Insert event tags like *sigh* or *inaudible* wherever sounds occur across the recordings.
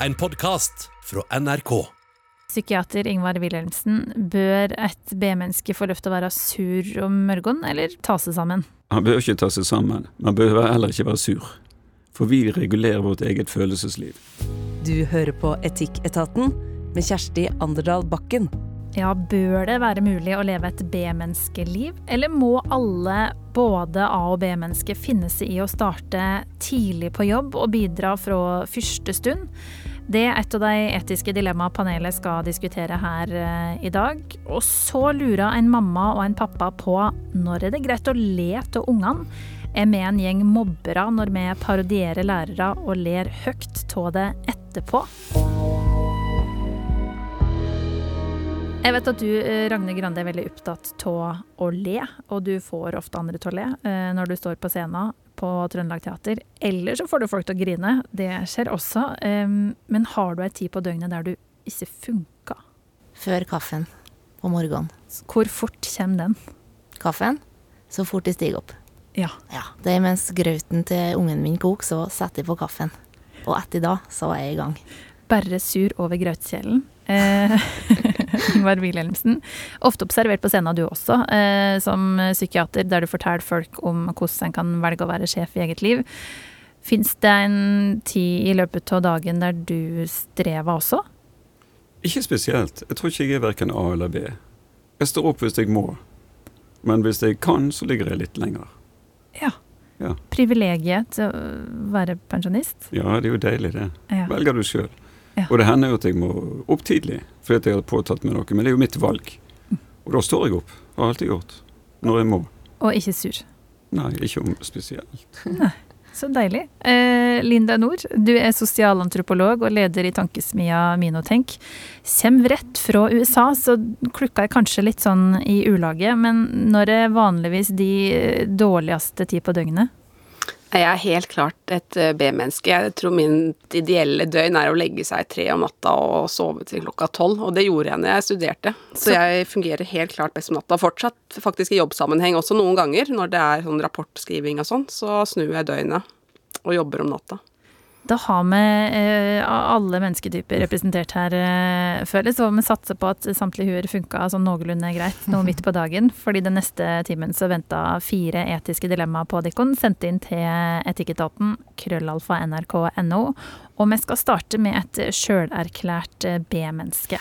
en podkast fra NRK. Psykiater Ingvar Wilhelmsen, bør et B-menneske få lov til å være sur og morgenen, eller ta seg sammen? Han bør ikke ta seg sammen, men bør heller ikke være sur. For vi regulerer vårt eget følelsesliv. Du hører på Etikketaten med Kjersti Anderdal Bakken. Ja, bør det være mulig å leve et B-menneskeliv, eller må alle, både A- og B-mennesker, finne seg i å starte tidlig på jobb og bidra fra første stund? Det er et av de etiske dilemmaene panelet skal diskutere her eh, i dag. Og så lurer en mamma og en pappa på når er det greit å le av ungene? Er vi en gjeng mobbere når vi parodierer lærere og ler høyt av det etterpå? Jeg vet at du, eh, Ragne Grande, er veldig opptatt av å le, og du får ofte andre til å le eh, når du står på scenen på Trøndelag Teater. Eller så får du folk til å grine. Det skjer også. Men har du ei tid på døgnet der du ikke funka? Før kaffen på morgenen. Hvor fort kommer den? Kaffen, så fort de stiger opp. Ja. Ja, det er mens grauten til ungen min koker, så setter jeg på kaffen. Og etter da, så er jeg i gang. Bare sur over grautkjelen. Eh, *laughs* Ingvar Wilhelmsen. Ofte observert på scenen du også, eh, som psykiater, der du forteller folk om hvordan en kan velge å være sjef i eget liv. Fins det en tid i løpet av dagen der du strever også? Ikke spesielt. Jeg tror ikke jeg er verken A eller B. Jeg står opp hvis jeg må. Men hvis jeg kan, så ligger jeg litt lenger. Ja. Ja. Privilegiet til å være pensjonist? Ja, det er jo deilig, det. Ja. Velger du sjøl. Ja. Og det hender jo at jeg må opp tidlig fordi at jeg har påtatt meg noe, men det er jo mitt valg. Og da står jeg opp. Har alltid gjort. Når jeg må. Og ikke sur. Nei, ikke om spesielt. Så deilig. Eh, Linda Nord, du er sosialantropolog og leder i tankesmia Minotenk. Kjem rett fra USA, så klukka er kanskje litt sånn i ulaget. Men når er vanligvis de dårligste tid på døgnet? Jeg er helt klart et eh, B-menneske. Jeg tror min ideelle døgn er å legge seg tre om natta og sove til klokka tolv, og det gjorde jeg når jeg studerte. Så jeg fungerer helt klart best om natta. Fortsatt faktisk i jobbsammenheng også noen ganger, når det er sånn rapportskriving og sånn, så snur jeg døgnet og jobber om natta. Da har vi eh, alle mennesketyper representert her, føles. Og vi satser på at samtlige huer funka sånn noenlunde greit nå midt på dagen. fordi den neste timen så venta fire etiske dilemmaer på Dikkon, sendt inn til Etikketaten, krøllalfa nrk.no. Og vi skal starte med et sjølerklært eh, B-menneske.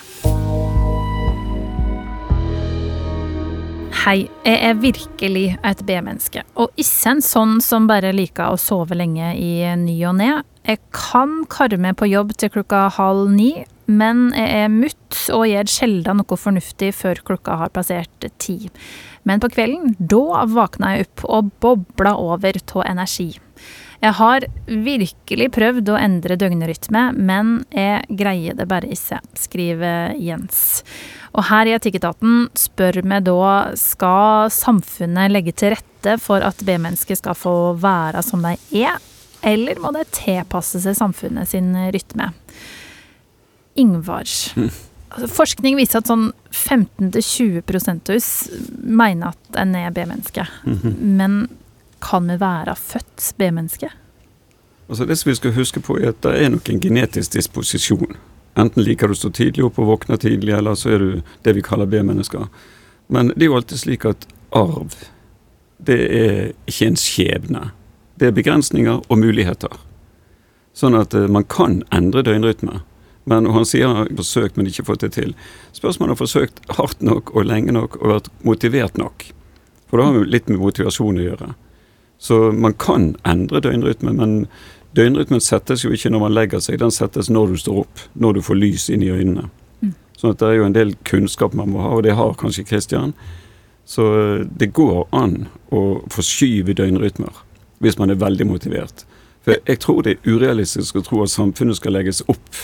Hei, jeg er virkelig et B-menneske, og ikke en sånn som bare liker å sove lenge i ny og ne. Jeg kan karre meg på jobb til klokka halv ni, men jeg er mutt og gjør sjelden noe fornuftig før klokka har passert ti. Men på kvelden, da våkner jeg opp og bobler over av energi. Jeg har virkelig prøvd å endre døgnrytme, men jeg greier det bare ikke, skriver Jens. Og her i Etikketaten spør vi da skal samfunnet legge til rette for at B-mennesker skal få være som de er, eller må det tilpasse seg samfunnet sin rytme? Ingvars. Altså, forskning viser at sånn 15-20 av oss mener at en er B-menneske. Men kan vi være født B-menneske? Altså Det som vi skal huske på, er at det er nok en genetisk disposisjon. Enten liker du å stå tidlig opp og våkne tidlig, eller så er du det vi kaller B-mennesker. Men det er jo alltid slik at arv, det er ikke en skjebne. Det er begrensninger og muligheter. Sånn at eh, man kan endre døgnrytme. Men han sier han har forsøkt, men ikke fått det til. Spørsmålet om han har forsøkt hardt nok og lenge nok og vært motivert nok. For det har jo litt med motivasjon å gjøre. Så man kan endre døgnrytmen, men døgnrytmen settes jo ikke når man legger seg, den settes når du står opp, når du får lys inn i øynene. Sånn at det er jo en del kunnskap man må ha, og det har kanskje Kristian. Så eh, det går an å forskyve døgnrytmer hvis man er veldig motivert. For jeg tror det er urealistisk å tro at samfunnet skal legges opp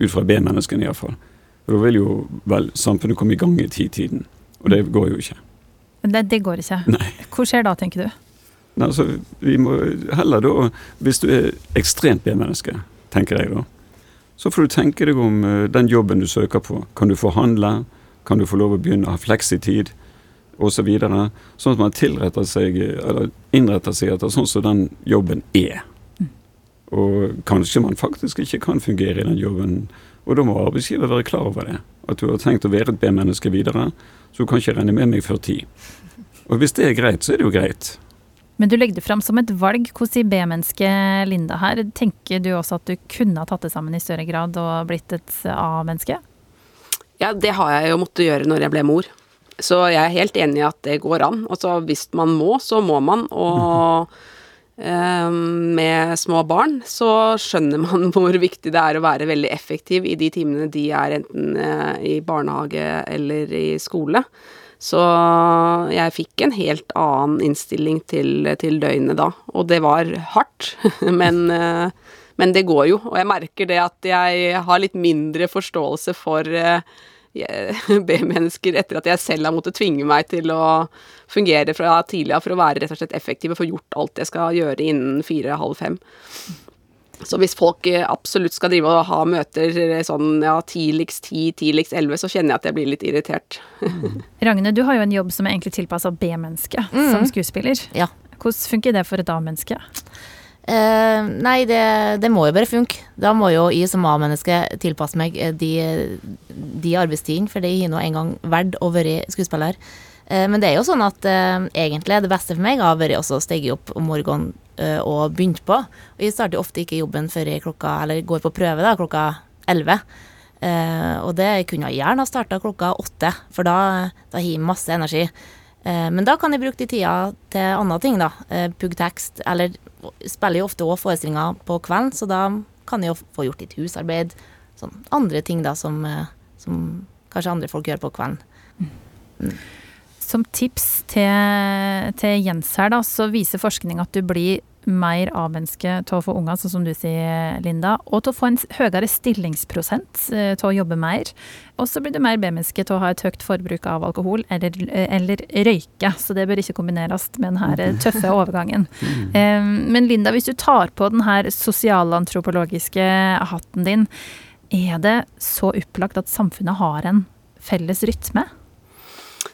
ut fra B-menneskene iallfall. For da vil jo vel samfunnet komme i gang i titiden, og det går jo ikke. Det, det går ikke. Nei. Hvor skjer da, tenker du? Nei, altså, vi må heller da, hvis du er ekstremt B-menneske, tenker jeg da, så får du tenke deg om eh, den jobben du søker på. Kan du forhandle? Kan du få lov å begynne å ha fleksitid? Videre. Sånn at man tilretter seg, eller innretter seg etter sånn som den jobben er. Og kanskje man faktisk ikke kan fungere i den jobben. Og da må arbeidsgiver være klar over det. At du har tenkt å være et B-menneske videre, så du kan ikke regne med meg før ti. Og hvis det er greit, så er det jo greit. Men du legger det fram som et valg. Hvordan i B-mennesket Linda her, tenker du også at du kunne ha tatt det sammen i større grad og blitt et A-menneske? Ja, det har jeg jo måttet gjøre når jeg ble mor. Så jeg er helt enig i at det går an. Altså hvis man må, så må man. Og um, *laughs* med små barn så skjønner man *laughs* hvor viktig det er å være veldig effektiv i de timene de er enten uh, i barnehage eller i skole. Så jeg fikk en helt annen innstilling til, til døgnet da. Og det var hardt, *laughs* men, uh, men det går jo. Og jeg merker det at jeg har litt mindre forståelse for eh, *laughs* B-mennesker etter at jeg selv har måttet tvinge meg til å fungere fra tidlig av for å være rett og slett effektiv og få gjort alt jeg skal gjøre innen fire-halv fem. Så hvis folk eh, absolutt skal drive og ha møter eh, sånn ja, tidligst ti, tidligst elleve, så kjenner jeg at jeg blir litt irritert. *laughs* Ragne, du har jo en jobb som er egentlig tilpassa B-mennesket Mm. som skuespiller. Ja. Hvordan funker det for et A-menneske? Eh, nei, det, det må jo bare funke. Da må jo jeg som A-menneske tilpasse meg eh, de, de arbeidstidene, for det har nå en gang verdt å være skuespiller. Eh, men det er jo sånn at eh, egentlig det beste for meg har vært å stige opp om morgenen og begynne på. Og jeg starter ofte ikke jobben før jeg klokka, eller går på prøve da, klokka elleve. Og det kunne jeg gjerne ha starta klokka åtte, for da, da har jeg masse energi. Eh, men da kan jeg bruke de tida til andre ting, da. Pugg tekst, eller spiller jo ofte òg forestillinger på kvelden, så da kan jeg jo få gjort litt husarbeid. Sånn andre ting da som, eh, som kanskje andre folk gjør på kvelden. Som tips til, til Jens her, da, så viser forskning at du blir mer A-menneske til å få unger, sånn som du sier, Linda, og til å få en høyere stillingsprosent eh, til å jobbe mer. Og så blir du mer B-menneske til å ha et høyt forbruk av alkohol eller, eh, eller røyke, så det bør ikke kombineres med denne tøffe *laughs* overgangen. Eh, Men Linda, hvis du tar på denne sosialantropologiske hatten din, er det så opplagt at samfunnet har en felles rytme?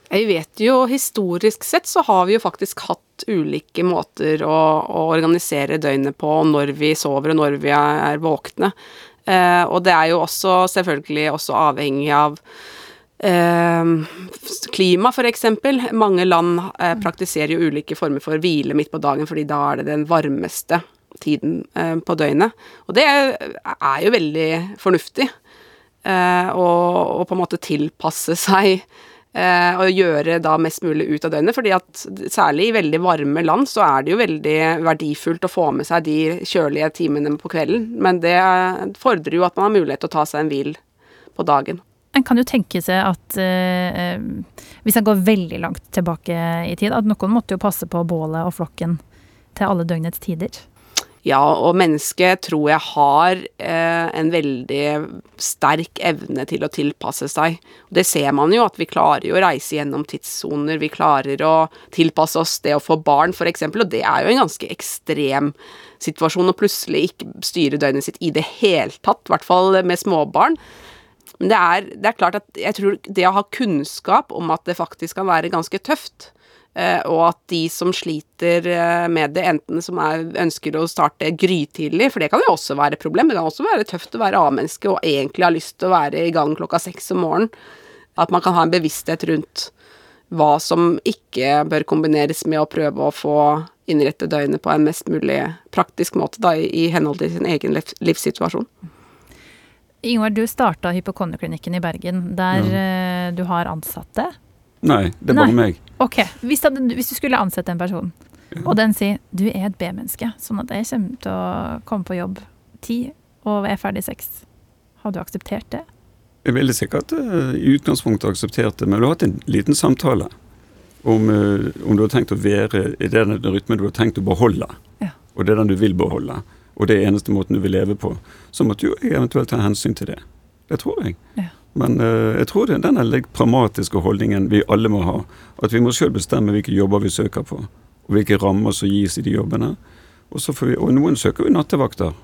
Jeg vet jo, historisk sett så har vi jo faktisk hatt ulike måter å, å organisere døgnet på, når vi sover og når vi er våkne. Eh, og det er jo også selvfølgelig også avhengig av eh, klima, eksempel. Mange land eh, praktiserer jo ulike former for hvile midt på dagen, fordi da er det den varmeste tiden eh, på døgnet. Og det er jo veldig fornuftig. Å på en måte tilpasse seg eh, og gjøre da mest mulig ut av døgnet. fordi at særlig i veldig varme land så er det jo veldig verdifullt å få med seg de kjølige timene på kvelden. Men det fordrer jo at man har mulighet til å ta seg en hvil på dagen. En kan jo tenke seg at eh, eh, hvis en går veldig langt tilbake i tid, at noen måtte jo passe på bålet og flokken til alle døgnets tider. Ja, og mennesket tror jeg har eh, en veldig sterk evne til å tilpasse seg. Det ser man jo, at vi klarer å reise gjennom tidssoner, vi klarer å tilpasse oss det å få barn, f.eks., og det er jo en ganske ekstrem situasjon å plutselig ikke styre døgnet sitt i det hele tatt, i hvert fall med småbarn. Men det er, det er klart at jeg tror det å ha kunnskap om at det faktisk kan være ganske tøft, og at de som sliter eh, med det, enten som er, ønsker å starte grytidlig, for det kan jo også være et problem, det kan også være tøft å være A-menneske og egentlig ha lyst til å være i gang klokka seks om morgenen, at man kan ha en bevissthet rundt hva som ikke bør kombineres med å prøve å få innrette døgnet på en mest mulig praktisk måte, da, i, i henhold til sin egen liv, livssituasjon. Ingvar, du starta hypokonderklinikken i Bergen, der eh, du har ansatte. Nei, det er bare Nei. meg. Ok, hvis, det, hvis du skulle ansette en person, og den sier du er et B-menneske, sånn at jeg kommer til å komme på jobb ti og er ferdig seks, har du akseptert det? Jeg ville sikkert eh, i utgangspunktet akseptert det, men du har hatt en liten samtale om, eh, om du har tenkt å være i den rytmen du har tenkt å beholde, Ja. og det er den du vil beholde, og det er eneste måten du vil leve på. Så måtte jo jeg eventuelt ta hensyn til det. Det tror jeg. Ja. Men eh, jeg tror det er den litt pragmatiske holdningen vi alle må ha. At vi må sjøl bestemme hvilke jobber vi søker på, og hvilke rammer som gis i de jobbene. Og, så får vi, og noen søker jo nattevakter.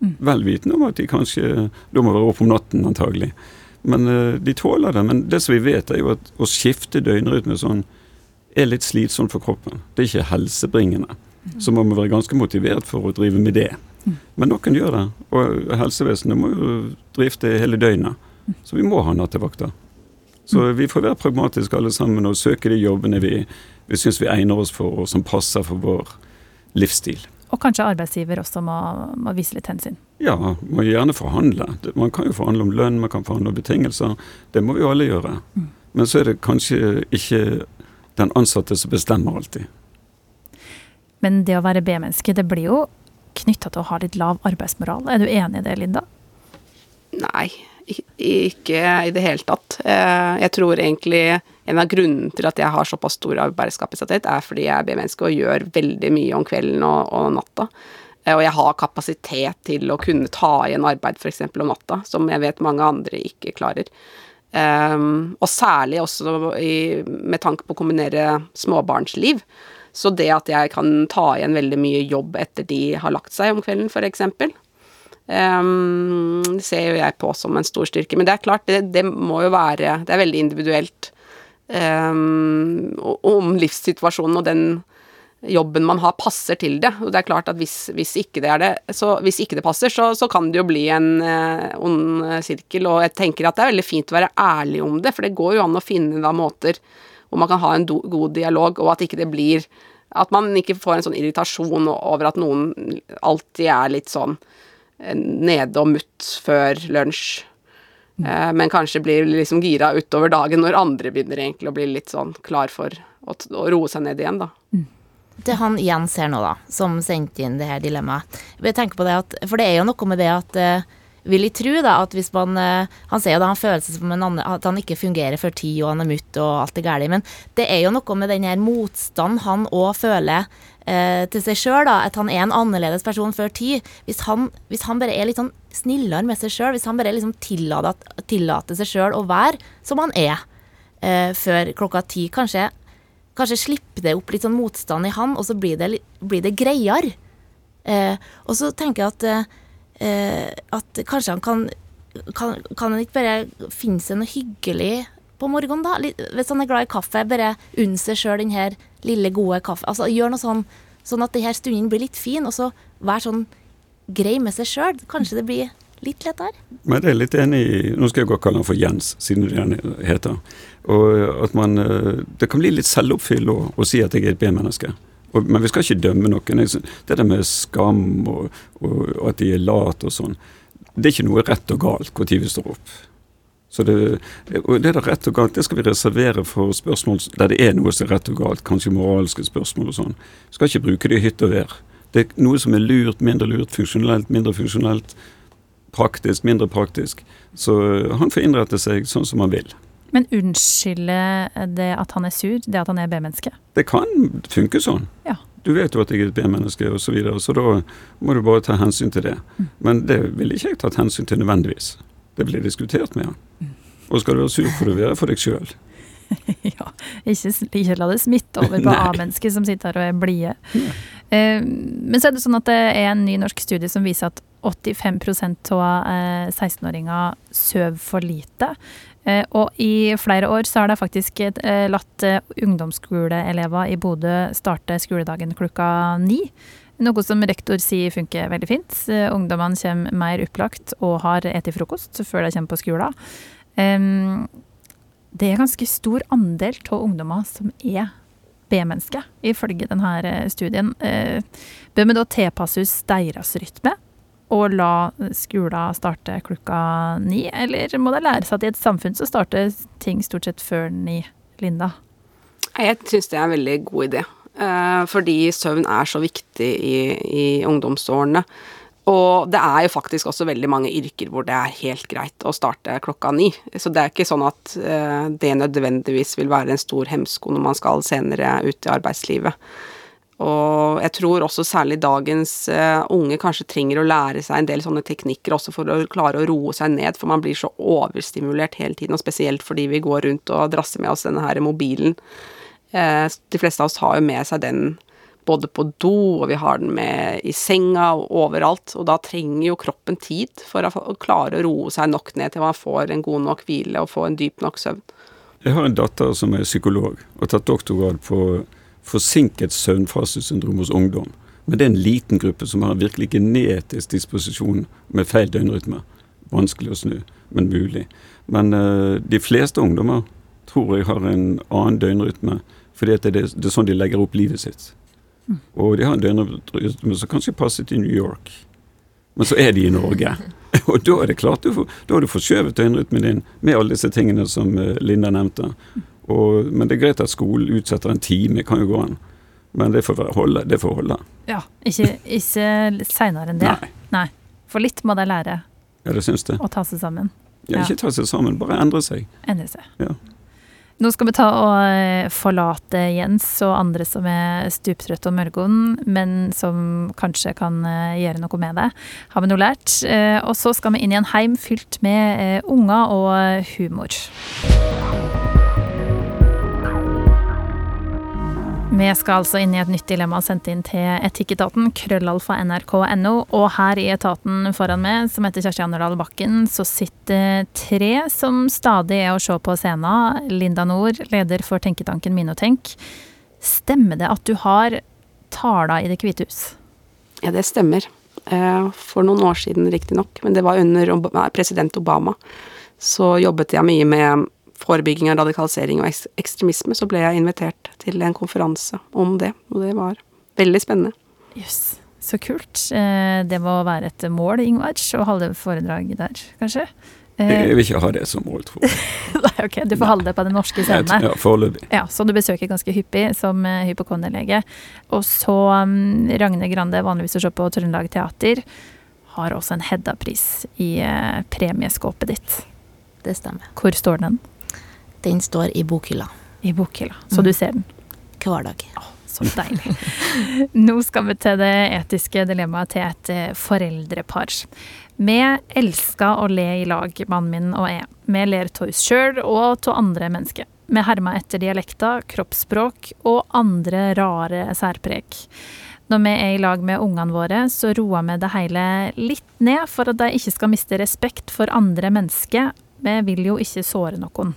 Mm. Vel vitende om at de kanskje da må være oppe om natten, antagelig. Men eh, de tåler det. Men det som vi vet, er jo at å skifte døgnrytme sånn er litt slitsomt for kroppen. Det er ikke helsebringende. Så man må være ganske motivert for å drive med det. Men noen gjør det. Og helsevesenet må jo drifte hele døgnet. Så vi må ha nattevakter. Så vi får være pragmatiske alle sammen og søke de jobbene vi, vi syns vi egner oss for, og som passer for vår livsstil. Og kanskje arbeidsgiver også må, må vise litt hensyn. Ja, man må gjerne forhandle. Man kan jo forhandle om lønn, man kan forhandle om betingelser. Det må vi jo alle gjøre. Men så er det kanskje ikke den ansatte som bestemmer alltid. Men det å være B-menneske, det blir jo knytta til å ha litt lav arbeidsmoral. Er du enig i det, Linda? Nei, ikke i det hele tatt. Eh, Jeg tror egentlig en av grunnene til at jeg har såpass stor arbeidskapasitet, er fordi jeg er B-menneske og gjør veldig mye om kvelden og, og natta. Eh, Og jeg har kapasitet til å kunne ta igjen arbeid f.eks. om natta, som jeg vet mange andre ikke klarer. Um, og særlig også i, med tanke på å kombinere småbarnsliv. Så det at jeg kan ta igjen veldig mye jobb etter de har lagt seg om kvelden, f.eks. Um, det ser jo jeg på som en stor styrke. Men det er klart, det, det må jo være Det er veldig individuelt um, om livssituasjonen og den jobben man har, passer til det. Og det er klart at hvis, hvis ikke det er det, så hvis ikke det passer, så, så kan det jo bli en eh, ond sirkel. Og jeg tenker at det er veldig fint å være ærlig om det, for det går jo an å finne da måter hvor man kan ha en do, god dialog, og at ikke det blir At man ikke får en sånn irritasjon over at noen alltid er litt sånn nede og mutt før lunsj. Eh, men kanskje blir liksom gira utover dagen når andre begynner egentlig å bli litt sånn klar for å, å roe seg ned igjen, da. Det han Jens her nå, da, som sendte inn det her dilemmaet. Jeg tenker på det at, For det er jo noe med det at eh, vil jeg tro da, at hvis man eh, Han sier jo da han føler seg som en annen, at han ikke fungerer før ti, og han er mutt og alt er galt. Men det er jo noe med den her motstand han òg føler eh, til seg sjøl, at han er en annerledes person før ti. Hvis han, hvis han bare er litt sånn snillere med seg sjøl, hvis han bare liksom tillater, tillater seg sjøl å være som han er eh, før klokka ti, kanskje Kanskje slipper det opp litt sånn motstand i han, og så blir det, li- blir det greiere. Eh, og så tenker jeg at, eh, at kanskje han kan kan, kan han ikke bare finne seg noe hyggelig på morgenen, da? Hvis han er glad i kaffe, bare unn seg sjøl den her lille, gode kaffe. Altså gjør noe sånn, sånn at de her stundene blir litt fin, og så vær sånn grei med seg sjøl. Kanskje det blir litt lettere. Men jeg er litt enig i Nå skal jeg godt kalle han for Jens, siden det han heter. Og at man eh, Det kan bli litt selvoppfyll å, å si at jeg er et B-menneske. Men vi skal ikke dømme noen. Det der med skam og, og, og at de er late og sånn, det er ikke noe rett og galt når vi står opp. Så det, og det er rett og galt, det skal vi reservere for spørsmål der det er noe som er rett og galt, kanskje moralske spørsmål og sånn. Skal ikke bruke det i hytt og vær. Det er noe som er lurt, mindre lurt, funksjonelt, mindre funksjonelt praktisk, mindre praktisk. Så øh, han får innrette seg sånn som han vil. Men unnskylde det at han er sur, det at han er B-menneske? Det kan funke sånn. Ja. Du vet jo at jeg er et B-menneske osv., så, videre, så da må du bare ta hensyn til det. Men det ville ikke jeg tatt hensyn til nødvendigvis. Det blir diskutert med han. Og skal du være sur, for å være for deg sjøl. *laughs* ja, ikke, ikke la det smitte over på *laughs* A-mennesker som sitter her og er blide. Eh, men så er det sånn at det er en ny norsk studie som viser at 85 av eh, 16-åringer sover for lite. Eh, og i flere år så har de faktisk eh, latt eh, ungdomsskoleelever i Bodø starte skoledagen klokka ni. Noe som rektor sier funker veldig fint. Eh, Ungdommene kommer mer opplagt og har spist frokost før de kommer på skolen. Det er ganske stor andel av ungdommer som er B-mennesker, ifølge denne studien. Eh, Bør vi da tilpasse oss deres rytme og la skolen starte klokka ni, eller må det lære seg at i et samfunn så starter ting stort sett før ni, Linda? Jeg syns det er en veldig god idé. Eh, Fordi søvn er så viktig i, i ungdomsårene. Og det er jo faktisk også veldig mange yrker hvor det er helt greit å starte klokka ni. Så det er ikke sånn at eh, det nødvendigvis vil være en stor hemsko når man skal senere ut i arbeidslivet. Og jeg tror også særlig dagens eh, unge kanskje trenger å lære seg en del sånne teknikker også for å klare å roe seg ned, for man blir så overstimulert hele tiden, og spesielt fordi vi går rundt og drasser med oss denne her mobilen. Eh, de fleste av oss har jo med seg den både på do, og vi har den med i senga og overalt, og da trenger jo kroppen tid for å klare å roe seg nok ned til man får en god nok hvile og får en dyp nok søvn. Jeg har en datter som er psykolog og har tatt doktorgrad på forsinket søvnfasesyndrom hos ungdom. Men det er en liten gruppe som har virkelig genetisk disposisjon med feil døgnrytme. Vanskelig å snu, men mulig. Men uh, de fleste ungdommer tror jeg har en annen døgnrytme, fordi det, det, er sånn de legger opp livet sitt. Mm. Og de har en døgnrytme som kanskje passer til New York, men så er de i Norge. *laughs* Og da er det klart du da har du forskjøvet døgnrytmen din med alle disse tingene som uh, Linda nevnte. Og, men det er greit at skolen utsetter en time, kan jo gå an. Men det får holde. Det får holde. Ja, ikke, ikke seinere enn det. Nei. Nei. For litt må de lære. Ja, det syns det. Å ta seg sammen. Ja, ikke ta seg sammen, bare endre seg. Endre seg. Ja. Nå skal vi ta og eh, forlate Jens og andre som er stuptrøtte om Mørgoen, men som kanskje kan eh, gjøre noe med det. Har vi noe lært? Eh, og så skal vi inn i en heim fylt med unger og humor. Vi skal altså inn i et nytt dilemma sendt inn til Etikketaten, krøllalfa nrk.no. Og her i etaten foran meg, som heter Kjersti Anderdal Bakken, så sitter tre som stadig er å se på scenen. Linda Nord, leder for tenketanken Minotenk. Stemmer det at du har tala i Det hvite hus? Ja, det stemmer. Eh, for noen år siden, riktignok, men det var under president Obama. Så jobbet jeg mye med forebygging av radikalisering og ekstremisme, så ble jeg invitert til en konferanse om det. Og det var veldig spennende. Jøss, yes. så kult. Eh, det må være et mål, Ingvar, å holde foredrag der, kanskje? Eh, jeg vil ikke ha det som mål, tror jeg. *laughs* Nei, ok, Du får holde det på den norske scenen? Ja, foreløpig. Ja, så du besøker ganske hyppig som eh, hypokonderlege. Og så um, Ragne Grande, vanligvis å se på Trøndelag Teater, har også en Hedda-pris i uh, premieskåpet ditt. Det stemmer. Hvor står den? Den står i bokhylla. I bokhylla. Så mm. du ser den? Hver dag. Oh, så deilig. *laughs* Nå skal vi til det etiske dilemmaet til et eh, foreldrepar. Vi elsker å le i lag, mannen min og jeg. Vi ler av oss sjøl og av andre mennesker. Vi hermer etter dialekter, kroppsspråk og andre rare særpreg. Når vi er i lag med ungene våre, så roer vi det hele litt ned for at de ikke skal miste respekt for andre mennesker. Vi vil jo ikke såre noen.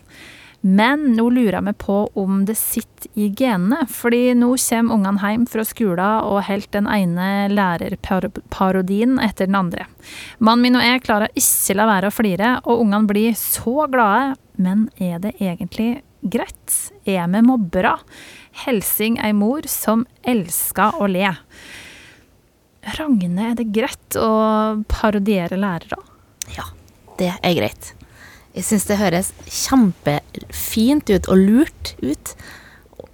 Men nå lurer jeg meg på om det sitter i genene, fordi nå kommer ungene hjem fra skolen og holder den ene lærerparodien etter den andre. Mannen min og jeg klarer ikke la være å flire, og ungene blir så glade. Men er det egentlig greit? Er vi mobbere? Helsing ei mor som elsker å le. Ragne, er det greit å parodiere lærere? Ja, det er greit. Jeg syns det høres kjempefint ut og lurt ut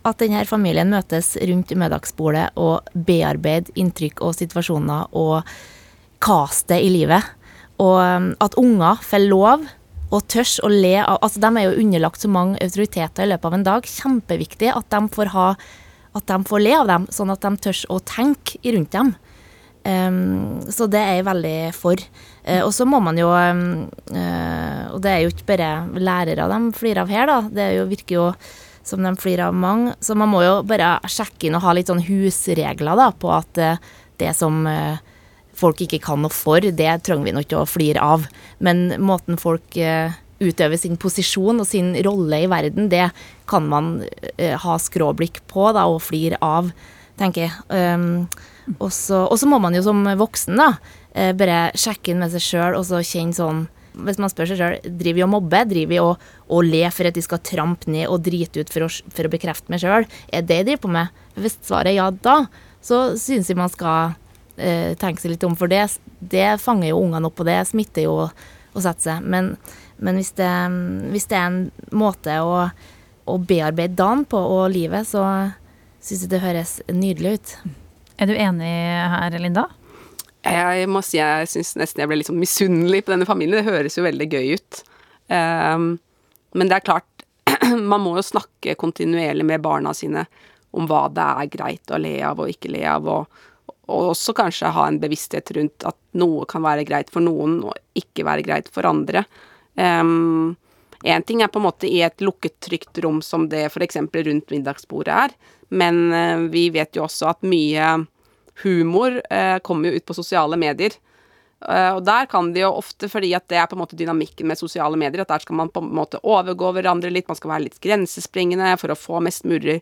at denne familien møtes rundt middagsbordet og bearbeider inntrykk og situasjoner og kastet i livet. Og um, at unger får lov og tørs å le av Altså, de er jo underlagt så mange autoriteter i løpet av en dag. Kjempeviktig at de får ha at de får le av dem, sånn at de tørs å tenke rundt dem. Um, så det er jeg veldig for. Uh, og så må man jo uh, Og det er jo ikke bare lærere de flirer av her, da. Det jo, virker jo som de flirer av mange. Så man må jo bare sjekke inn og ha litt sånn husregler da, på at uh, det som folk ikke kan noe for, det trenger vi nå ikke å flire av. Men måten folk utøver sin posisjon og sin rolle i verden, det kan man ha skråblikk på da, og flire av, tenker jeg. Og så må man jo som voksen da, eh, bare sjekke inn med seg sjøl og så kjenne sånn Hvis man spør seg sjøl driver vi og mobber, driver vi og, og le for at de skal trampe ned og drite ut for å, for å bekrefte meg sjøl? Er det jeg driver på med? Hvis svaret er ja da, så syns jeg man skal eh, tenke seg litt om, for det, det fanger jo ungene opp, og det smitter jo å sette seg. Men, men hvis, det, hvis, det, er en måte å, å bearbeide dagen på og livet, så syns jeg det høres nydelig ut. Er du enig her, Linda? Jeg må si jeg syns nesten jeg ble litt sånn misunnelig på denne familien. Det høres jo veldig gøy ut. Um, men det er klart, *clears throat* man må jo snakke kontinuerlig med barna sine om hva det er greit å le av og ikke le av, og, og også kanskje ha en bevissthet rundt at noe kan være greit for noen og ikke være greit for andre. Um, ting er på en måte i et lukket, trygt rom som det f.eks. rundt middagsbordet er, men eh, vi vet jo også at mye humor eh, kommer jo ut på sosiale medier. Eh, og der kan de jo ofte, fordi at det er på en måte dynamikken med sosiale medier, at der skal man på en måte overgå hverandre litt, man skal være litt grensespringende for å få mest mulig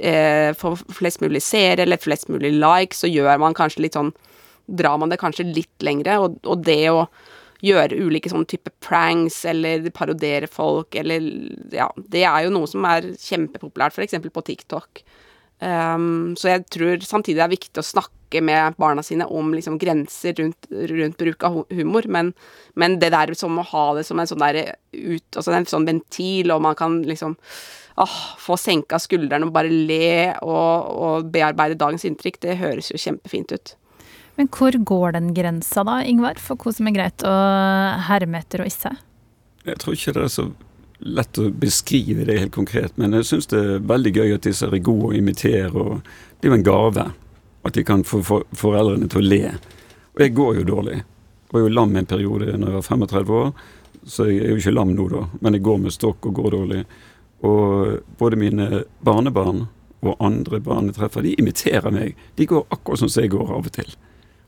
eh, få flest mulig seere eller flest mulig likes, så gjør man kanskje litt sånn Drar man det kanskje litt lengre, og, og det å gjøre ulike sånne type pranks eller parodere folk eller Ja, det er jo noe som er kjempepopulært, f.eks. på TikTok. Um, så jeg tror samtidig det er viktig å snakke med barna sine om liksom grenser rundt, rundt bruk av humor, men, men det der som å ha det som en sånn der ut, altså en sånn ventil, og man kan liksom åh, få senka skuldrene og bare le og, og bearbeide dagens inntrykk, det høres jo kjempefint ut. Men hvor går den grensa da, Ingvar, for hva som er greit å herme etter og ikke? Jeg tror ikke det er så lett å beskrive det helt konkret, men jeg syns det er veldig gøy at disse er gode å imitere. og Det er jo en gave at de kan få for, foreldrene til å le. Og jeg går jo dårlig. Jeg var jo lam en periode når jeg var 35 år, så jeg er jo ikke lam nå, da, men jeg går med stokk og går dårlig. Og både mine barnebarn og andre barn jeg treffer, de imiterer meg. De går akkurat sånn som jeg går av og til.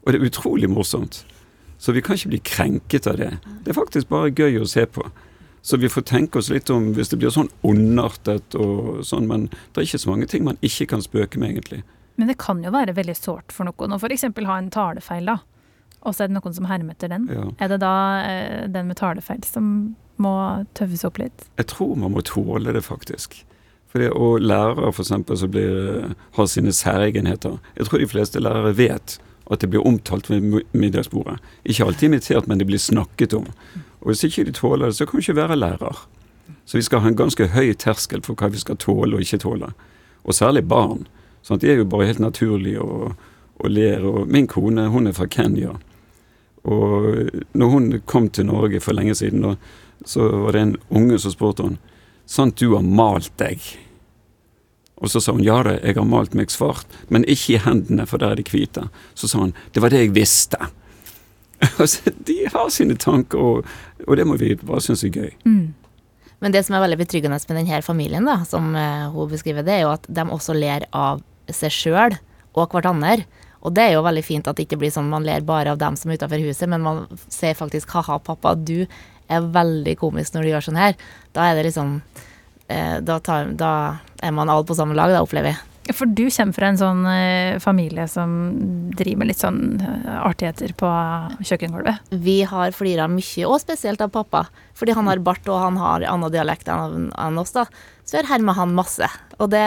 Og det er utrolig morsomt. Så vi kan ikke bli krenket av det. Det er faktisk bare gøy å se på. Så vi får tenke oss litt om hvis det blir sånn ondartet og sånn, men det er ikke så mange ting man ikke kan spøke med, egentlig. Men det kan jo være veldig sårt for noen å f.eks. ha en talefeil, da. Og så er det noen som hermer etter den. Ja. Er det da eh, den med talefeil som må tøffes opp litt? Jeg tror man må tåle det, faktisk. For det, og lærere for eksempel, som blir, har sine særegenheter. Jeg tror de fleste lærere vet at det blir omtalt ved middagsbordet. Ikke alltid imitert, men det blir snakket om. Og Hvis ikke de tåler det, så kan de ikke være lærer. Så vi skal ha en ganske høy terskel for hva vi skal tåle og ikke tåle. Og særlig barn. Sant? De er jo bare helt naturlige og, og ler. Og min kone hun er fra Kenya. Og når hun kom til Norge for lenge siden, så var det en unge som spurte henne Sant du har malt deg? Og så sa hun ja da, jeg har malt meg svart, men ikke i hendene, for der er de hvite. Så sa hun det var det jeg visste. *laughs* Altså, de har sine tanker, og, og det må vi bare synes er gøy. Men det som er veldig betryggende med denne familien, da, som eh, hun beskriver, det er jo at de også ler av seg sjøl og hverandre. Og det er jo veldig fint at det ikke blir sånn man ler bare av dem som er utafor huset, men man sier faktisk ha-ha, pappa, du er veldig komisk når du gjør sånn her. Da er det liksom eh, da, tar, da er man alle på samme lag, da, opplever jeg. For du kommer fra en sånn eh, familie som driver med litt sånn eh, artigheter på kjøkkengulvet. Vi har flira mye, og spesielt av pappa. Fordi han har bart og han har annen dialekt enn oss, da. Så jeg hermer han masse. Og det,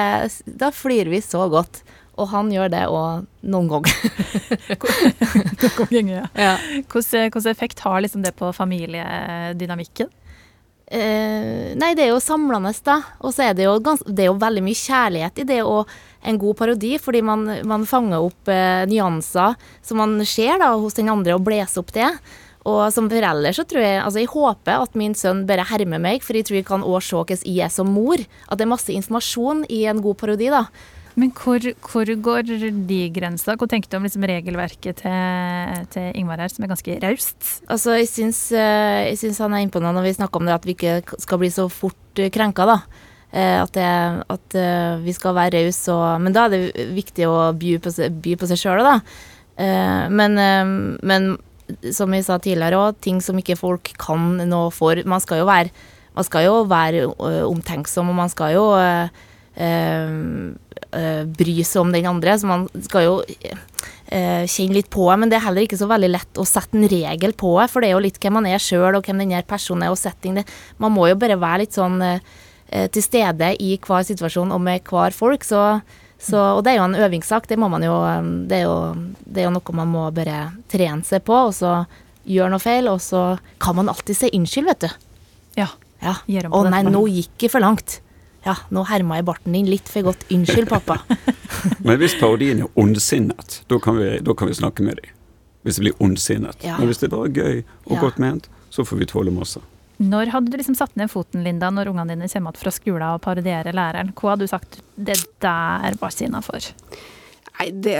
da flirer vi så godt. Og han gjør det òg *laughs* noen ganger. Ja. Ja. Hvordan, hvordan effekt har liksom det på familiedynamikken? Eh, nei, det er jo samlende, da. Og så er det jo, gans det er jo veldig mye kjærlighet i det og en god parodi, fordi man, man fanger opp eh, nyanser som man ser da, hos den andre, og blåser opp det. Og som forelder så tror jeg Altså, jeg håper at min sønn bare hermer meg, for jeg tror jeg kan òg se hvordan jeg er som mor. At det er masse informasjon i en god parodi, da. Men hvor, hvor går de grensa? Hva tenker du om liksom regelverket til, til Ingvar her, som er ganske raust? Altså, jeg syns, eh, han er innpående når vi snakker om det, at vi ikke skal bli så fort eh, krenka, da. Eh, At, det, at vi skal være rause Men da er det viktig å by på, by seg sjøl, da. Men, men som jeg sa tidligere òg, ting som ikke folk kan noe for Man skal jo være, man skal jo være omtenksom, og man skal jo bry seg om den andre. Så man skal jo eh, kjenne litt på det, men det er heller ikke så veldig lett å sette en regel på det, for det er jo litt hvem man er sjøl, og hvem den her personen er, og setting. Det. Man må jo bare være litt sånn eh, eh, til stede i hver situasjon og med hver folk, så, så Og det er jo en øvingssak, det jo eh, Det er jo, det er jo noe man må bare trene seg på, og så gjøre noe feil, og så kan man alltid si unnskyld, vet du. Ja. Ja. Å nei, nå gikk jeg for langt. Ja, nå herma jeg barten din litt for godt. Unnskyld, pappa. *laughs* Men hvis parodien er ondsinnet, da kan vi, kan vi snakke med dem. Hvis det blir ondsinnet. Ja. Men hvis det bare er gøy og Ja. godt ment, så får vi tåle masse. Når hadde du liksom satt ned foten, Linda, når ungene dine kommer tilbake fra skolen og parodierer læreren? Hva hadde du sagt? Det der var ikke innafor. Nei, det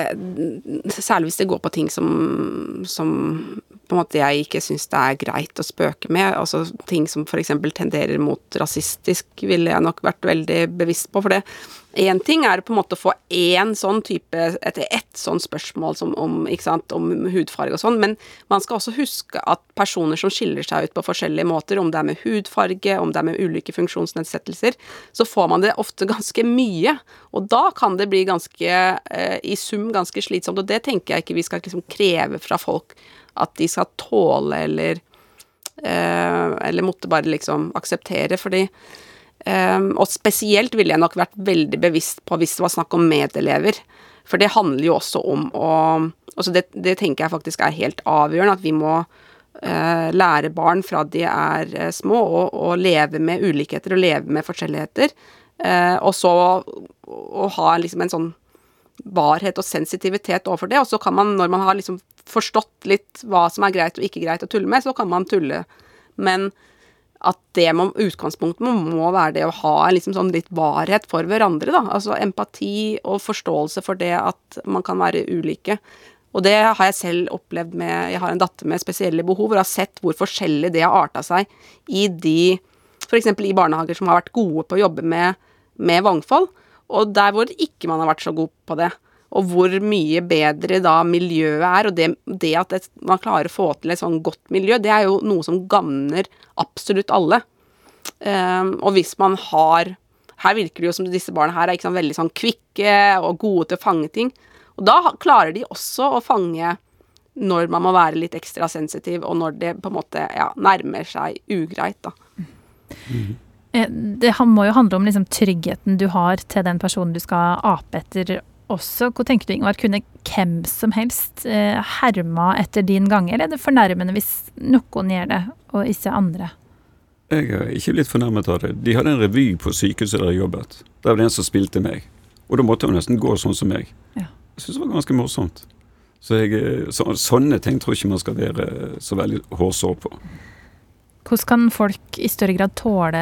Særlig hvis det går på ting som, som på en måte jeg ikke syns det er greit å spøke med. Altså ting som f.eks. tenderer mot rasistisk, ville jeg nok vært veldig bevisst på. For det én ting er på en måte å få én sånn type etter ett sånn spørsmål om, sant, om hudfarge og sånn, men man skal også huske at personer som skiller seg ut på forskjellige måter, om det er med hudfarge, om det er med ulike funksjonsnedsettelser, så får man det ofte ganske mye. Og da kan det bli ganske, eh, i sum ganske slitsomt, og det tenker jeg ikke vi skal liksom kreve fra folk at de skal tåle eller eh, Eller måtte bare liksom akseptere, fordi eh, Og spesielt ville jeg nok vært veldig bevisst på hvis det var snakk om medelever. For det handler jo også om å altså det, det, tenker jeg faktisk er helt avgjørende, at vi må uh, lære barn fra de er uh, små, å leve med ulikheter og leve med forskjelligheter. Uh, og så å ha liksom en sånn varhet og sensitivitet overfor det. Og så kan man, når man har liksom forstått litt hva som er greit og ikke greit å tulle med, så kan man tulle. Men at det man, utgangspunktet må være det å ha liksom sånn litt varhet for hverandre, da. Altså empati og forståelse for det at man kan være ulike. Og det har jeg selv opplevd med Jeg har en datter med spesielle behov, og har sett hvor forskjellig det har arta seg i de F.eks. i barnehager som har vært gode på å jobbe med, med mangfold, og der hvor ikke man har vært så god på det og hvor mye bedre da miljøet er. Og det, det at det, man klarer å få til et sånn godt miljø, det er jo noe som gagner absolutt alle. Um, og hvis man har Her virker det jo som disse barna her er sånn veldig sånn kvikke og gode til å fange ting. Og da klarer de også å fange når man må være litt ekstra sensitiv, og når det på en måte ja, nærmer seg ugreit, da. Mm. Det må jo handle om liksom tryggheten du har til den personen du skal ape etter også. hvor tenker du, Ingvar, kunne hvem som helst eh, herma etter din gang, eller er det fornærmende hvis noen gjør det, og ikke andre? Jeg er ikke blitt fornærmet av det. De hadde en revy på sykehuset der jeg jobbet. Der var det en som spilte meg. Og da måtte hun nesten gå sånn som meg. Ja. Jeg syns det var ganske morsomt. Så, jeg, eh, så, sånne ting tror jeg ikke man skal være så veldig hårsår på. Hvordan kan folk i større grad tåle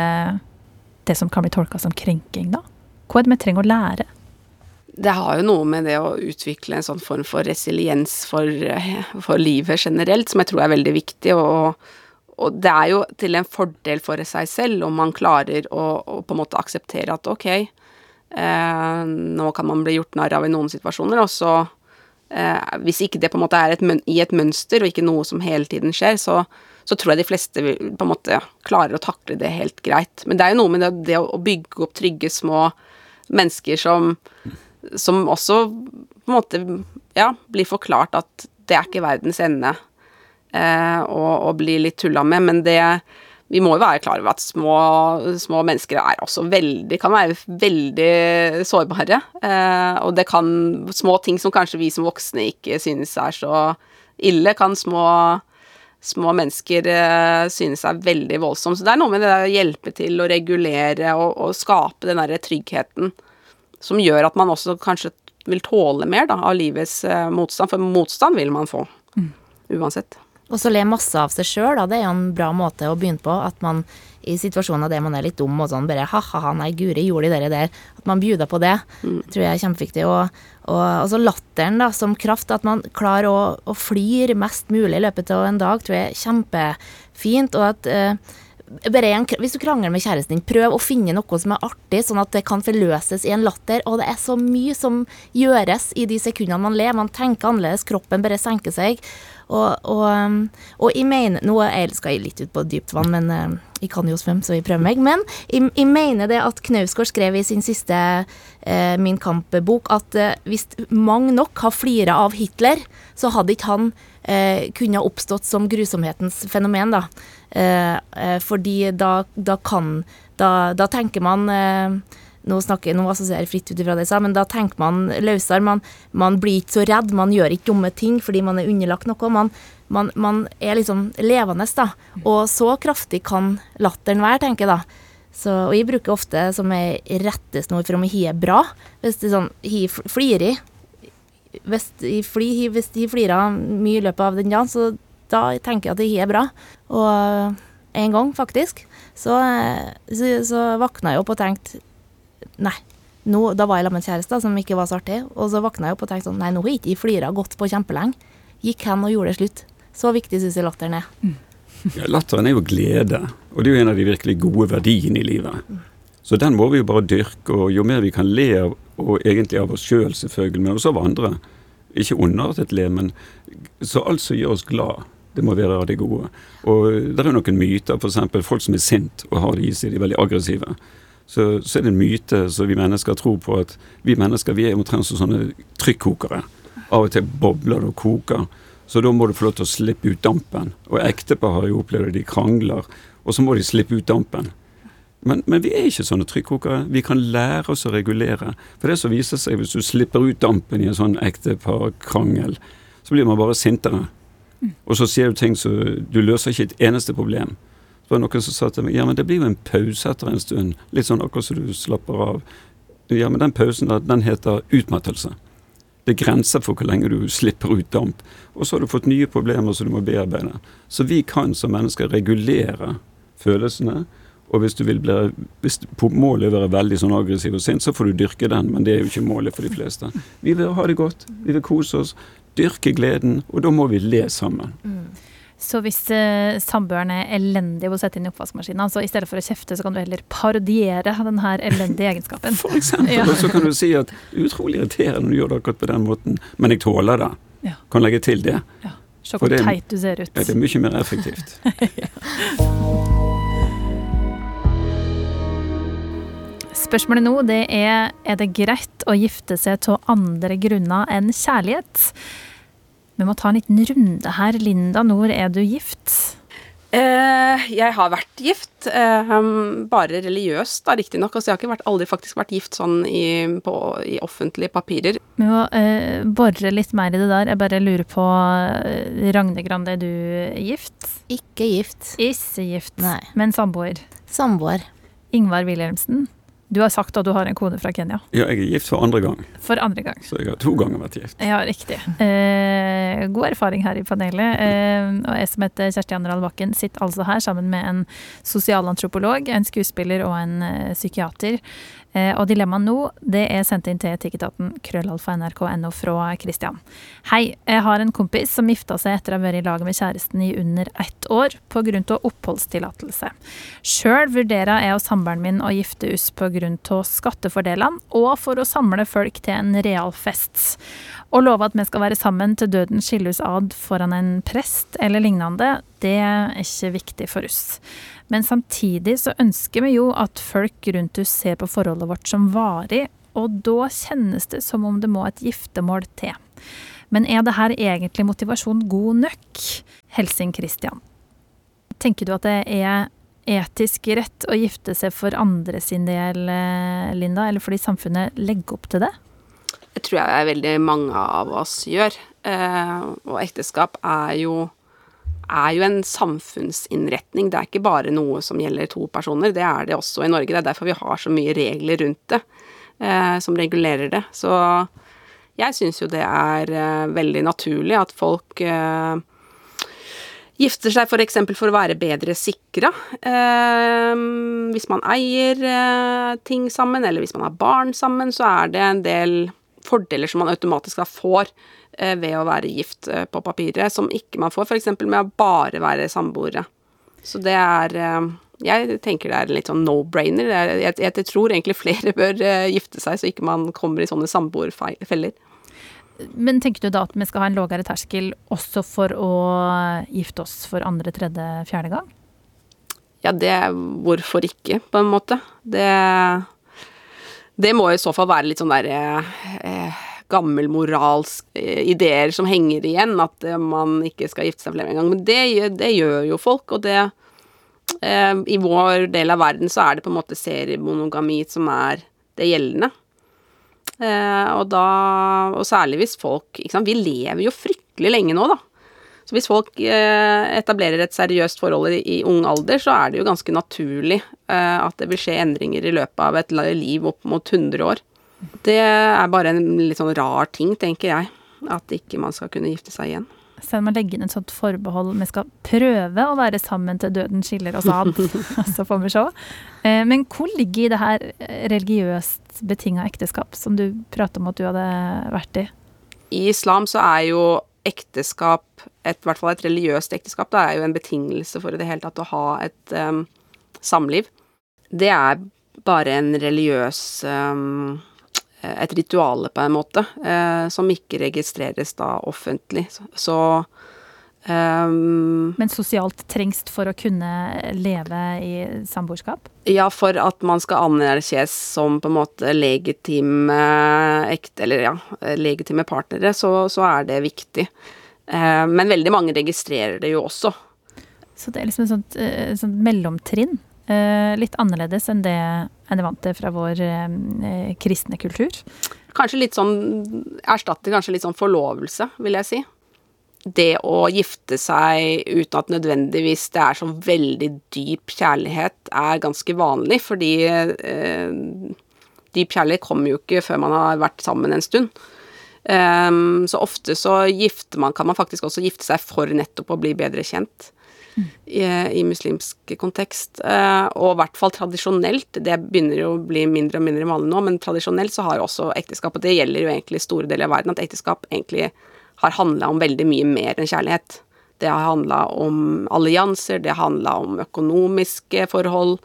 det som kan bli tolka som krenking, da? Hva er det vi trenger å lære? Det har jo noe med det å utvikle en sånn form for resiliens for, for livet generelt, som jeg tror er veldig viktig. Og, og, det er jo til en fordel for seg selv om man klarer å, å på en måte akseptere at ok, eh, nå kan man bli gjort narr av i noen situasjoner, og så eh, Hvis ikke det på en måte er et, i et mønster, og ikke noe som hele tiden skjer, så, så tror jeg de fleste vil, på en måte klarer å takle det helt greit. Men det er jo noe med det, det å bygge opp trygge, små mennesker som som også på en måte ja, blir forklart at det er ikke verdens ende eh, å, bli litt tulla med, men det vi må jo være klar over at små, små mennesker er også veldig, kan være veldig sårbare. Eh, og det kan Små ting som kanskje vi som voksne ikke synes er så ille, kan små, små mennesker eh, synes er veldig voldsomt. Så det er noe med det å hjelpe til å regulere og, og skape den derre tryggheten som gjør at man også kanskje vil tåle mer da, av livets eh, motstand, for motstand vil man få mm. uansett. Og så le masse av seg sjøl, det er jo en bra måte å begynne på. At man i situasjoner der man er litt dum og sånn, bare ha-ha, nei, guri, gjorde de det der. At man bjuder på det, mm. tror jeg er kjempeviktig. Og, og altså latteren da, som kraft, at man klarer å, å flire mest mulig i løpet av en dag, tror jeg er kjempefint. Og at eh, en, hvis du krangler med kjæresten din, prøv å finne noe som er artig, sånn at det kan forløses i en latter. Og det er så mye som gjøres i de sekundene man ler. Man tenker annerledes, kroppen bare senker seg. Og, og, um, og jeg mener Nå jeg skal jeg litt ut på dypt vann, men uh, jeg kan jo svømme, så jeg prøver meg. Men jeg, jeg mener det at Knausgård skrev i sin siste eh, Min kamp-bok at eh, hvis mange nok har flira av Hitler, så hadde ikke han uh, kunne oppstått som grusomhetens fenomen, da. fordi da, da kan da, da, tenker man nå, snakker, nå assosierer jeg fritt ut ifra det jeg sa, men da tenker man løsere. Man, man, blir ikke så redd, man gjør ikke dumme ting fordi man er underlagt noe. Man, man, man er liksom levende, da. Og så kraftig kan latteren være, tenker jeg da. Så, og jeg bruker ofte som ei rettesnor for om jeg har bra. Hvis det er sånn, jeg flirer hvis jeg, fli, hvis jeg flirer mye i løpet av den dagen, så da tenker jeg at jeg har bra. Og en gang, faktisk, så, så, så våkna jeg opp og tenkte Nei. Nå, da var jeg sammen med en kjæreste som ikke var så artig, og så våkna jeg opp og tenkte sånn Nei, nå har jeg ikke flira godt på kjempelenge. Gikk hen og gjorde det slutt. Så viktig syns jeg latteren er. *laughs* Ja, latteren er jo glede, og det er jo en av de virkelig gode verdiene i livet. Så den må vi jo bare dyrke, og jo mer vi kan le av, og egentlig av oss sjøl selv, selvfølgelig, men også av andre. Ikke underartet le, men så alt som gjør oss glad, det må være av det gode. Og det er noen myter, f.eks. folk som er sint og har det i seg, de er veldig aggressive. Så, så er det en myte som vi mennesker tror på, at vi mennesker vi er omtrent som sånne trykkokere. Av og til bobler det og koker. Så da må du få lov til å slippe ut dampen. Og ektepar har jo opplevd det, de krangler, og så må de slippe ut dampen. Men, men, vi er ikke sånne trykkokere. Vi kan lære oss å regulere. For det som viser seg hvis du slipper ut dampen i en sånn ekteparkrangel, så blir man bare sintere. Og så sier du ting så Du løser ikke et eneste problem. Så var det noen som sa til meg ja, men det blir jo en pause etter en stund. Litt sånn akkurat så du slapper av. Ja, men den pausen der, den heter utmattelse. Det er grenser for hvor lenge du slipper ut damp. Og så har du fått nye problemer som du må bearbeide. Så vi kan som mennesker regulere følelsene. Og hvis du vil bli, hvis målet er å være veldig sånn aggressiv og sint, så får du dyrke den, men det er jo ikke målet for de fleste. Vi vil ha det godt, vi vil kose oss, dyrke gleden, og da må vi le sammen. Mm. Så hvis eh, samboeren er elendig på å sette inn i oppvaskmaskinen, så i stedet for å kjefte, så kan du heller parodiere den her elendige egenskapen? *laughs* For eksempel. Ja. Og så kan du si at utrolig irriterende når du gjør det akkurat på den måten, men jeg tåler det. Ja. Kan legge til det. Ja. Se hvor teit du ser ut. Ja, det er mye mer effektivt. *laughs* Spørsmålet nå det er er det greit å gifte seg av andre grunner enn kjærlighet. Vi må ta en liten runde her. Linda når er du gift? Eh, jeg har vært gift, eh, bare religiøst da, riktignok. Altså, jeg har ikke vært, aldri faktisk vært gift sånn i, på, i offentlige papirer. Vi må eh, bore litt mer i det der. Jeg bare lurer på eh, Ragne Grande, er du gift? Ikke gift. Ikke gift, Nei. men samboer? Samboer. Ingvar Wilhelmsen? Du har sagt at du har en kone fra Kenya. Ja, jeg er gift for andre gang. For andre gang. Så jeg har to ganger vært gift. Ja, riktig. Eh, god erfaring her i panelet. Eh, og jeg som heter Kjersti Anderdal Bakken, sitter altså her sammen med en sosialantropolog, en skuespiller og en eh, psykiater. Eh, og dilemmaet nå det er sendt inn til etikketaten krøllalfa.nrk.no fra Christian. Hei, jeg har en kompis som gifta seg etter å ha vært i lag med kjæresten i under ett år pga. oppholdstillatelse. Sjøl vurderer jeg og samboeren min å gifte oss pga. skattefordelene og for å samle folk til en real fest. Å love at vi skal være sammen til døden skiller oss ad foran en prest eller lignende, det er ikke viktig for oss. Men samtidig så ønsker vi jo at folk rundt oss ser på forholdet vårt som varig, og da kjennes det som om det må et giftermål til. Men er det her egentlig motivasjon god nok? Helsing Christian. Tenker du at det er etisk rett å gifte seg for andre sin del, eh, Linda, eller fordi samfunnet legger opp til det? Det tror jeg veldig mange av oss gjør. Eh, og ekteskap er jo er jo en samfunnsinnretning. Det er ikke bare noe som gjelder to personer, det er det også i Norge. Det er derfor vi har så mye regler rundt det eh, som regulerer det. Så jeg syns jo det er eh, veldig naturlig at folk eh, gifter seg f.eks. For, for å være bedre sikra. Eh, hvis man eier eh, ting sammen, eller hvis man har barn sammen, så er det en del fordeler som man automatisk da får ved å være gift eh, på papiret, som ikke man får f.eks. med å bare være samboere. Så det er eh, Jeg tenker det er litt sånn no-brainer. Jeg, jeg, jeg, tror egentlig flere *laughs* bør gifte seg, så ikke man kommer i sånne samboerfeller. Men tenker du da at vi skal ha en lavere terskel også for å gifte oss for andre, tredje, fjerde gang? Ja, det Hvorfor ikke, på en måte. Det Det må i så fall være litt sånn derre eh, gammelmoralske eh, ideer som henger igjen, at eh, man ikke skal gifte seg flere ganger. Men det, det, gjør jo folk, og det eh, I vår del av verden så er det på en måte seriemonogami som er det gjeldende. Eh, og da Og særlig hvis folk ikke sant, Vi lever jo fryktelig lenge nå, da. Så hvis folk eh, etablerer et seriøst forhold i, ung alder, så er det jo ganske naturlig at det vil skje endringer i løpet av et liv opp mot 100 år. Det er bare en litt sånn rar ting, tenker jeg. At ikke man skal kunne gifte seg igjen. Selv om man legger inn et sånt forbehold vi skal prøve å være sammen til døden skiller oss ad. *laughs* *laughs* så får vi se. Eh, men hvor ligger i det her religiøst betinga ekteskap, som du prater om at du hadde vært i? I islam så er jo ekteskap et, hvert fall et religiøst ekteskap, det er jo en betingelse for i det hele tatt å ha et um, samliv. Det er bare en religiøs um, Et rituale, på en måte, uh, som ikke registreres da offentlig. Så um, Men sosialt trengs for å kunne leve i samboerskap? Ja, for at man skal anerkjennes som på en måte legitime ekte, eller ja, legitime partnere, så, så er det viktig. Uh, men veldig mange registrerer det jo også. Så det er liksom et sånt, uh, sånt mellomtrinn? Eh, litt annerledes enn det en er vant til fra vår eh, kristne kultur. Kanskje litt sånn Erstatter kanskje litt sånn forlovelse, vil jeg si. Det å gifte seg uten at nødvendigvis det er så veldig dyp kjærlighet, er ganske vanlig, fordi eh, dyp kjærlighet kommer jo ikke før man har vært sammen en stund. Um, så ofte så gifter man, kan man faktisk også gifte seg for nettopp å bli bedre kjent i, i muslimsk kontekst. Eh, og i hvert fall tradisjonelt, det begynner jo å bli mindre og mindre vanlig nå, men tradisjonelt så har jo også ekteskap, og det gjelder jo egentlig store deler av verden, at ekteskap egentlig har handla om veldig mye mer enn kjærlighet. Det har handla om allianser, det har handla om økonomiske forhold.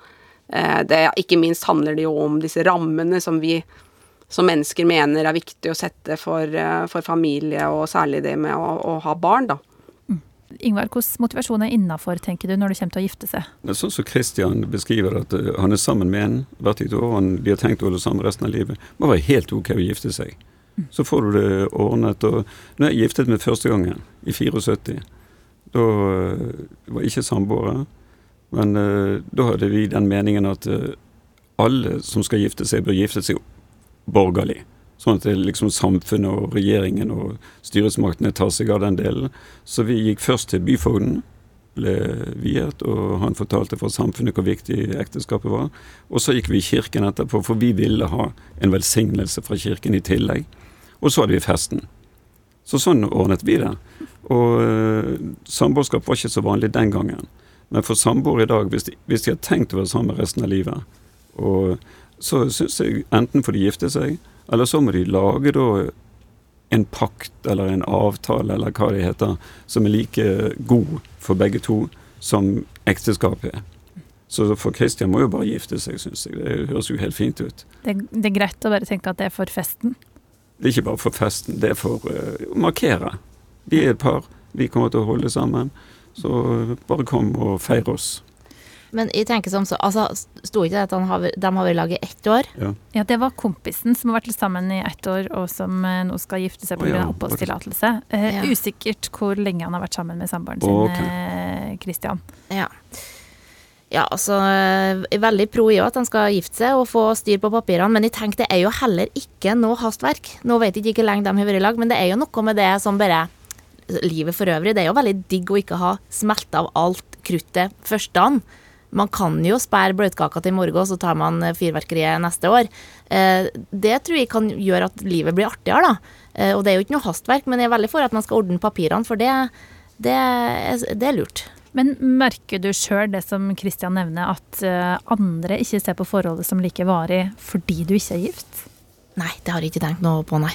Eh, det, ikke minst handler det jo om disse rammene som vi som mennesker mener er viktig å sette for, eh, for familie, og særlig det med å, å ha barn, da. Ingvar, hvordan motivasjon er innafor, tenker du, når det kommer til å gifte seg? Det er sånn som Christian beskriver at uh, han er sammen med en hvert et år, og de har tenkt å holde sammen resten av livet. Det må være helt ok å gifte seg. Mm. Så får du det ordnet. og Når jeg giftet meg første gangen, i 74, da uh, var jeg ikke samboere. Men uh, da hadde vi den meningen at alle som skal gifte seg, bør gifte seg borgerlig. Sånn at det liksom samfunnet og regjeringen og styresmaktene tar seg av den delen. Så vi gikk først til byfogden, ble viet, og han fortalte for samfunnet hvor viktig ekteskapet var. Og så gikk vi i kirken etterpå, for vi ville ha en velsignelse fra kirken i tillegg. Og så hadde vi festen. Så sånn ordnet vi det. Og uh, samboerskap var ikke så vanlig den gangen. Men for samboere i dag, hvis de, hvis de har tenkt å være sammen resten av livet, og så syns jeg enten får de gifte seg, eller så må de lage da en pakt eller en avtale eller hva det heter, som er like god for begge to som ekteskapet er. Så for Christian må jo bare gifte seg, syns jeg. Det høres jo helt fint ut. Det, det, er greit å bare tenke at det er for festen? Det er ikke bare for festen, det er for uh, å markere. Vi er et par, vi kommer til å holde sammen. Så bare kom og feir oss. Men jeg tenker som så, altså, Sto ikke det at har, de har vært lag i ett år? Ja. ja. det var kompisen som har vært sammen i ett år, og som uh, nå skal gifte seg pga. Oh, ja. oppholdstillatelse. Uh, ja. Usikkert hvor lenge han har vært sammen med samboeren sin, okay. Christian. Ja. Ja, altså veldig pro i at han skal gifte seg og få styr på papirene, men jeg tenker det er jo heller ikke noe hastverk. Nå vet jeg ikke hvor lenge de har vært i lag, men det er jo noe med det som bare Livet for øvrig. Det er jo veldig digg å ikke ha smelta av alt kruttet første dagen. Man kan jo spære bløtkaka til i morgen, så tar man eh, fyrverkeriet neste år. Eh, det tror jeg kan gjøre at livet blir artigere, da. Eh, og det er jo ikke noe hastverk, men jeg er veldig for at man skal ordne papirene, for det, det, det er lurt. Men merker du sjøl det som Kristian nevner, at andre ikke ser på forholdet som like varig fordi du ikke er gift? Nei, det har jeg ikke tenkt noe på, nei.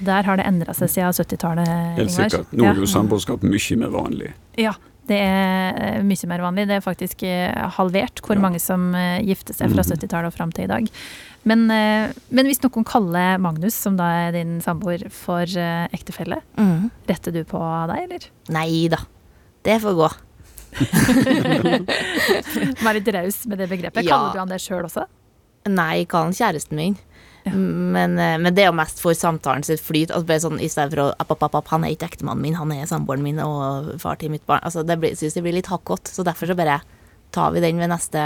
Der har det endra seg siden 70-tallet. Helt sikkert. Nå er jo samboerskap mye mer vanlig. Ja, det er eh, mye mer vanlig. Det er faktisk eh, halvert hvor ja. mange som eh, gifter seg fra 70-tallet mhm. og fram til i dag. Men, men, hvis noen kaller Magnus, som da er din samboer, for ektefelle, mm. retter du på deg, eller? Nei da. Det får gå. *laughs* Vær litt raus med det begrepet. Ja. Kaller du han det sjøl også? Nei, jeg kaller han kjæresten min. Men, eh, men, det er jo mest for samtalen sitt flyt. Altså bare sånn, I stedet for å app, app, app, Han er ikke ektemannen min, han er samboeren min og far til mitt barn. Altså, det blir, synes jeg blir litt hakkete, så derfor så bare tar vi den ved neste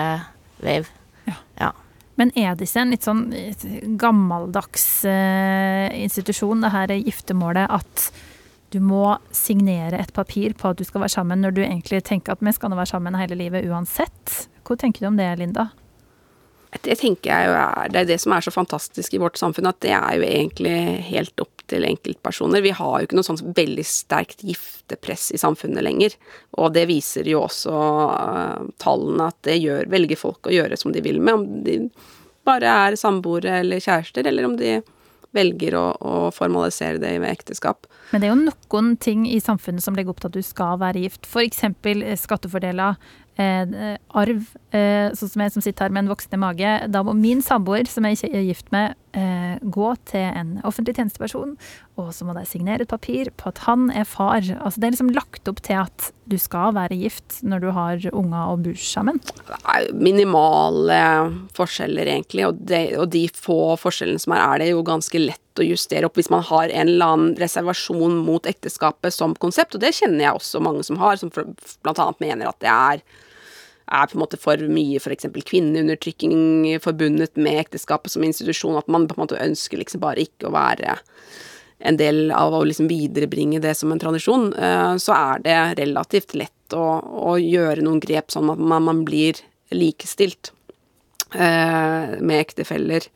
wave. Ja. ja. Men er det ikke en litt sånn gammeldags uh, institusjon, det her giftermålet, at du må signere et papir på at du skal være sammen, når du egentlig tenker at vi skal være sammen hele livet uansett? Hva tenker du om det, Linda? Det tenker jeg jo er Det er det som er så fantastisk i vårt samfunn, at det er jo egentlig helt opp til enkeltpersoner. Vi har jo ikke noe sånn veldig sterkt giftepress i samfunnet lenger. Og det viser jo også uh, tallene at det gjør, velger folk å gjøre som de vil med, om de bare er samboere eller kjærester, eller om de velger å, å formalisere det med ekteskap. Men det er jo noen ting i samfunnet som legger opp til at du skal være gift. F.eks. skattefordeler, eh, arv. Eh, sånn som jeg som sitter her med en voksende mage. Da må min samboer, som jeg ikke er gift med, eh, gå til en offentlig tjenesteperson, og så må de signere et papir på at han er far. Altså Det er liksom lagt opp til at du skal være gift når du har unger og bor sammen. Det er minimale forskjeller, egentlig, og, de, og de få forskjellene som er, er det jo ganske lett å justere opp hvis man har en eller annen reservasjon mot ekteskapet som konsept, og det kjenner jeg også mange som har, som bl.a. mener at det er er på en måte for mye f.eks. kvinneundertrykking forbundet med ekteskapet som institusjon, at man på en måte ønsker liksom bare ikke å være en del av å liksom viderebringe det som en tradisjon, eh, så er det relativt lett å, å gjøre noen grep sånn at man, man blir likestilt eh, med ektefeller.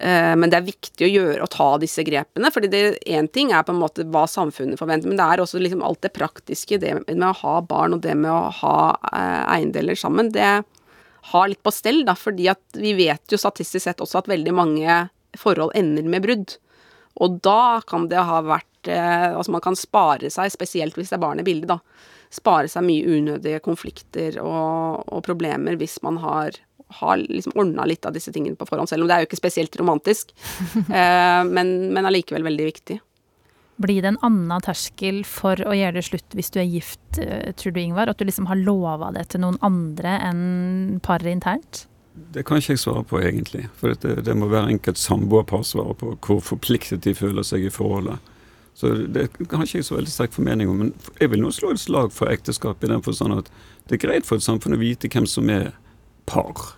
Eh, men det er viktig å gjøre og ta disse grepene. fordi Én ting er på en måte hva samfunnet forventer, men det er også liksom alt det praktiske. Det med å ha barn og det med å ha eh, eiendeler sammen. Det har litt på stell, da, fordi at vi vet jo statistisk sett også at veldig mange forhold ender med brudd. Og da kan det ha vært eh, Altså man kan spare seg, spesielt hvis det er barn i bildet, da. Spare seg mye unødige konflikter og, og problemer hvis man har har liksom ordna litt av disse tingene på forhånd, selv om det er jo ikke spesielt romantisk. *laughs* eh, men, men allikevel veldig viktig. Blir det en annen terskel for å gjøre det slutt hvis du er gift, eh, tror du Ingvar? At du liksom har lova det til noen andre enn paret internt? Det kan ikke jeg svare på, egentlig. For det, det må være enkelt samboerpar svare på hvor forpliktet de føler seg i forholdet. Så det har ikke jeg så veldig sterk formening om. Men jeg vil nå slå et slag for ekteskap i den forstand at det er greit for et samfunn å vite hvem som er par.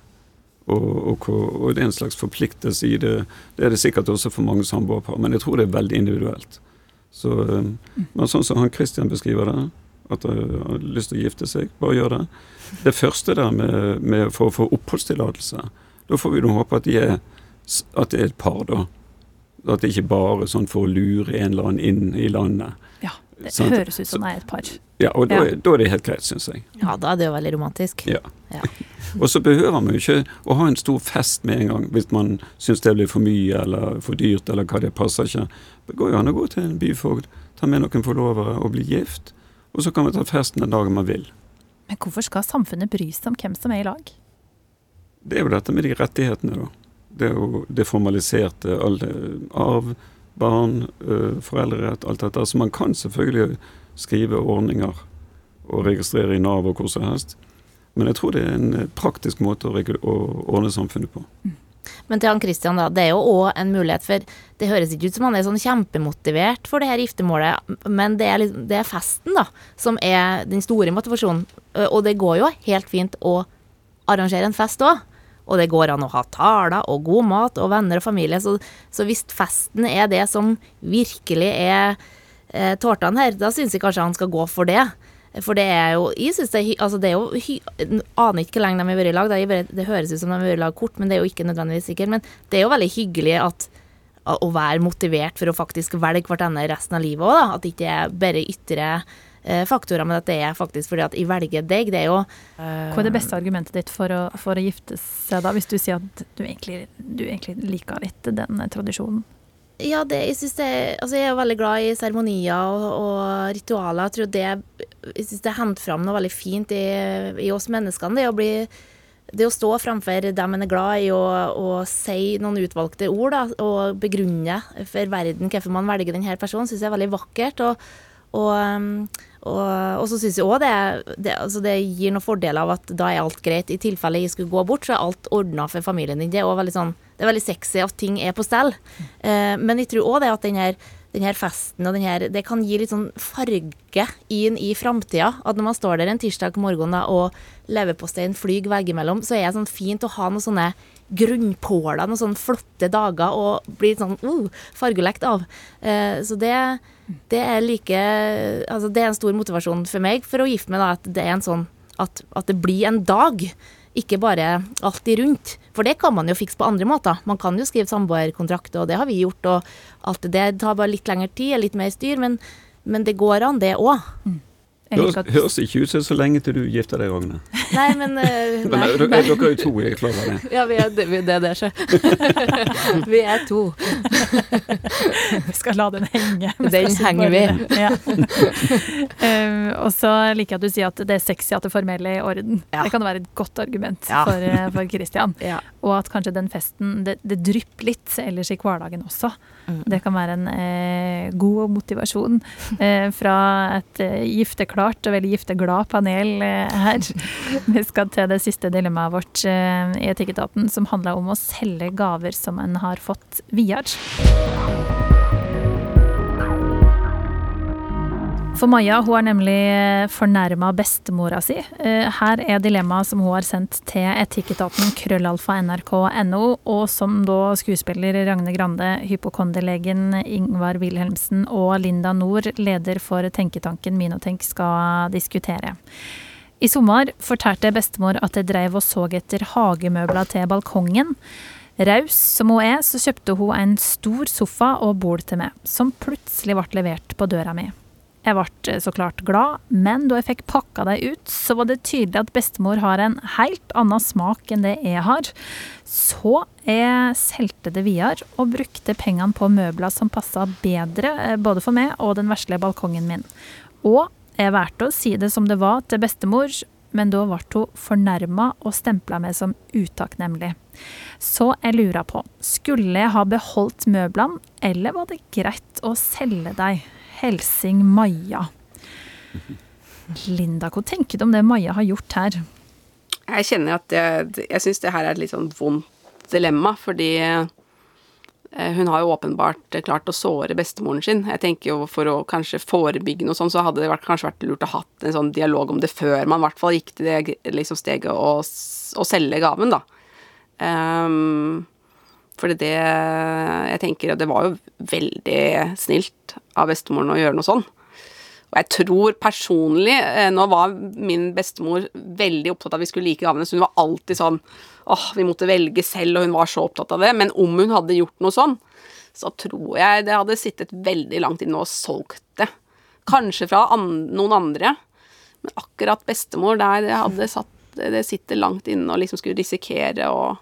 Og, og, og, det er en slags forpliktelse i det. Det er det sikkert også for mange samboerpar, men jeg tror det er veldig individuelt. Så, eh, men sånn som han Christian beskriver det, at han har lyst til å gifte seg, bare gjør det. Det første der med, med for å få oppholdstillatelse, da får vi nå håpe at, de er, at det er et par, da. At det ikke bare er sånn for å lure en eller annen inn i landet. Det sånn, høres ut som det er et par. Ja, og da, ja. da er det helt greit, syns jeg. Ja, da er det jo veldig romantisk. Ja. ja. Og så behøver man jo ikke å ha en stor fest med en gang hvis man syns det blir for mye eller for dyrt eller hva det passer ikke. Det går jo an å gå til en byfogd, ta med noen forlovere og bli gift. Og så kan man ta festen den dagen man vil. Men hvorfor skal samfunnet bry seg om hvem som er i lag? Det er jo dette med de rettighetene, da. Det er jo det formaliserte alle arv, barn, foreldrerett, alt dette. Så man kan selvfølgelig skrive ordninger og registrere i Nav og hvor som helst. Men jeg tror det er en praktisk måte å, å ordne samfunnet på. Mm. Men til han Christian, da. Det er jo òg en mulighet, for det høres ikke ut som han er sånn kjempemotivert for det her giftermålet, men det er, det er festen, da, som er den store motivasjonen. Og det går jo helt fint å arrangere en fest òg. Og det går an å ha taler og god mat og venner og familie. Så, så hvis festen er det som virkelig er eh, tårtene her, da syns jeg kanskje han skal gå for det. For det er jo Jeg synes det, altså det er jo Aner ikke hvor lenge de har vært i lag. Det, det, høres ut som de har vært i lag kort, men det er jo ikke nødvendigvis sikkert. Men det er jo veldig hyggelig at, å være motivert for å faktisk velge hverandre resten av livet òg, da. At det ikke er bare ytre faktorer, men at det er faktisk fordi at jeg velger deg. Det er jo Hva er det beste argumentet ditt for å, for å gifte seg, da? Hvis du sier at du egentlig, du egentlig liker litt den tradisjonen? Ja, det, jeg synes det Altså, jeg er veldig glad i seremonier og, og, ritualer. Jeg tror det Jeg synes det henter fram noe veldig fint i, i oss menneskene. Det å bli det å stå framfor dem en er glad i, og, og si noen utvalgte ord, da, og begrunne for verden hvorfor man velger denne personen, syns jeg er veldig vakkert. Og, og, um, og, og så syns jeg òg det, det, altså det, gir noen fordeler av at da er alt greit. I tilfelle jeg skulle gå bort, så er alt ordna for familien din. Det er, veldig, sånn, veldig sexy at ting er på stell. Eh, men jeg tror òg det at den her, den her festen og den her, det kan gi litt sånn farge inn i framtida. At når man står der en tirsdag morgen da, og leverposteien flyr veggimellom, så er det sånn fint å ha noen sånne grunnpåler, og sånne flotte dager, og blir sånn uh, fargelekt av. Eh, så det det er like Altså, det er en stor motivasjon for meg for å gifte meg, da, at det er en sånn at, at det blir en dag. Ikke bare alltid rundt. For det kan man jo fikse på andre måter. Man kan jo skrive samboerkontrakt, og det har vi gjort. Og alt det tar bare litt lengre tid, litt mer styr, men, men det går an, det òg. Høres, at høres ikke ut som så lenge til du gifter deg, Agne *laughs* Nei, men eh, Men nei, dere dere er jo to, jeg er klar over det. Ja, vi er det, vi- det, er det så *laughs* vi er to. *laughs* vi skal la den henge. Den henger vi. Ja. Eh, og så liker jeg at du sier at det er sexy at det formelle er i orden. Ja. Det kan være et godt argument Ja. for, eh, for Christian. Ja. Og at kanskje den festen det, det drypper litt ellers i hverdagen også. Mm. Det kan være en eh, god motivasjon eh, fra et eh, gifteklart og veldig gifteglad panel eh, her. Vi skal til det siste dilemmaet vårt eh, i Etikketaten, som handler om å selge gaver som en har fått videre. For Maja hun har nemlig fornærma bestemora si. Eh, Her er dilemmaet som hun har sendt til etikketaten krøllalfa nrk.no, og som da skuespiller Ragne Grande, hypokonderlegen Ingvar Wilhelmsen og Linda Nord, leder for tenketanken Minotenk, skal diskutere. I sommer fortalte bestemor at jeg dreiv og så etter hagemøbler til balkongen. Raus som hun er, så kjøpte hun en stor sofa og bord til meg, som plutselig ble levert på døra mi. Jeg ble så klart glad, men da jeg fikk pakka dem ut, så var det tydelig at bestemor har en helt annen smak enn det jeg har. Så jeg solgte det videre og brukte pengene på møbler som passa bedre eh, både for meg og den vesle balkongen min. Og jeg valgte å si det som det var til bestemor, men da ble hun fornærma og stempla meg som utakknemlig. Så jeg lurer på, skulle jeg ha beholdt møblene, eller var det greit å selge dem? Helsing Maja. Linda, hva tenker du om det Maja har gjort her? Jeg kjenner at jeg, jeg syns det her er et litt sånn vondt dilemma, fordi eh, hun har jo åpenbart klart å såre bestemoren sin. Jeg tenker jo for å kanskje forebygge noe sånt, så hadde det vært, kanskje vært lurt å ha en sånn dialog om det før man i hvert fall gikk til det liksom steget å, å selge gaven, da. Um, fordi det Jeg tenker at det var jo veldig snilt av bestemoren å gjøre noe sånn. Og jeg tror personlig eh, Nå var min bestemor veldig opptatt av at vi skulle like gavene, så hun var alltid sånn åh, vi måtte velge selv, og hun var så opptatt av det. Men om hun hadde gjort noe sånn, så tror jeg det hadde sittet veldig langt inne og solgt det. Kanskje fra an noen andre, men akkurat bestemor der, det hadde satt Det sitter langt inne og liksom skulle risikere å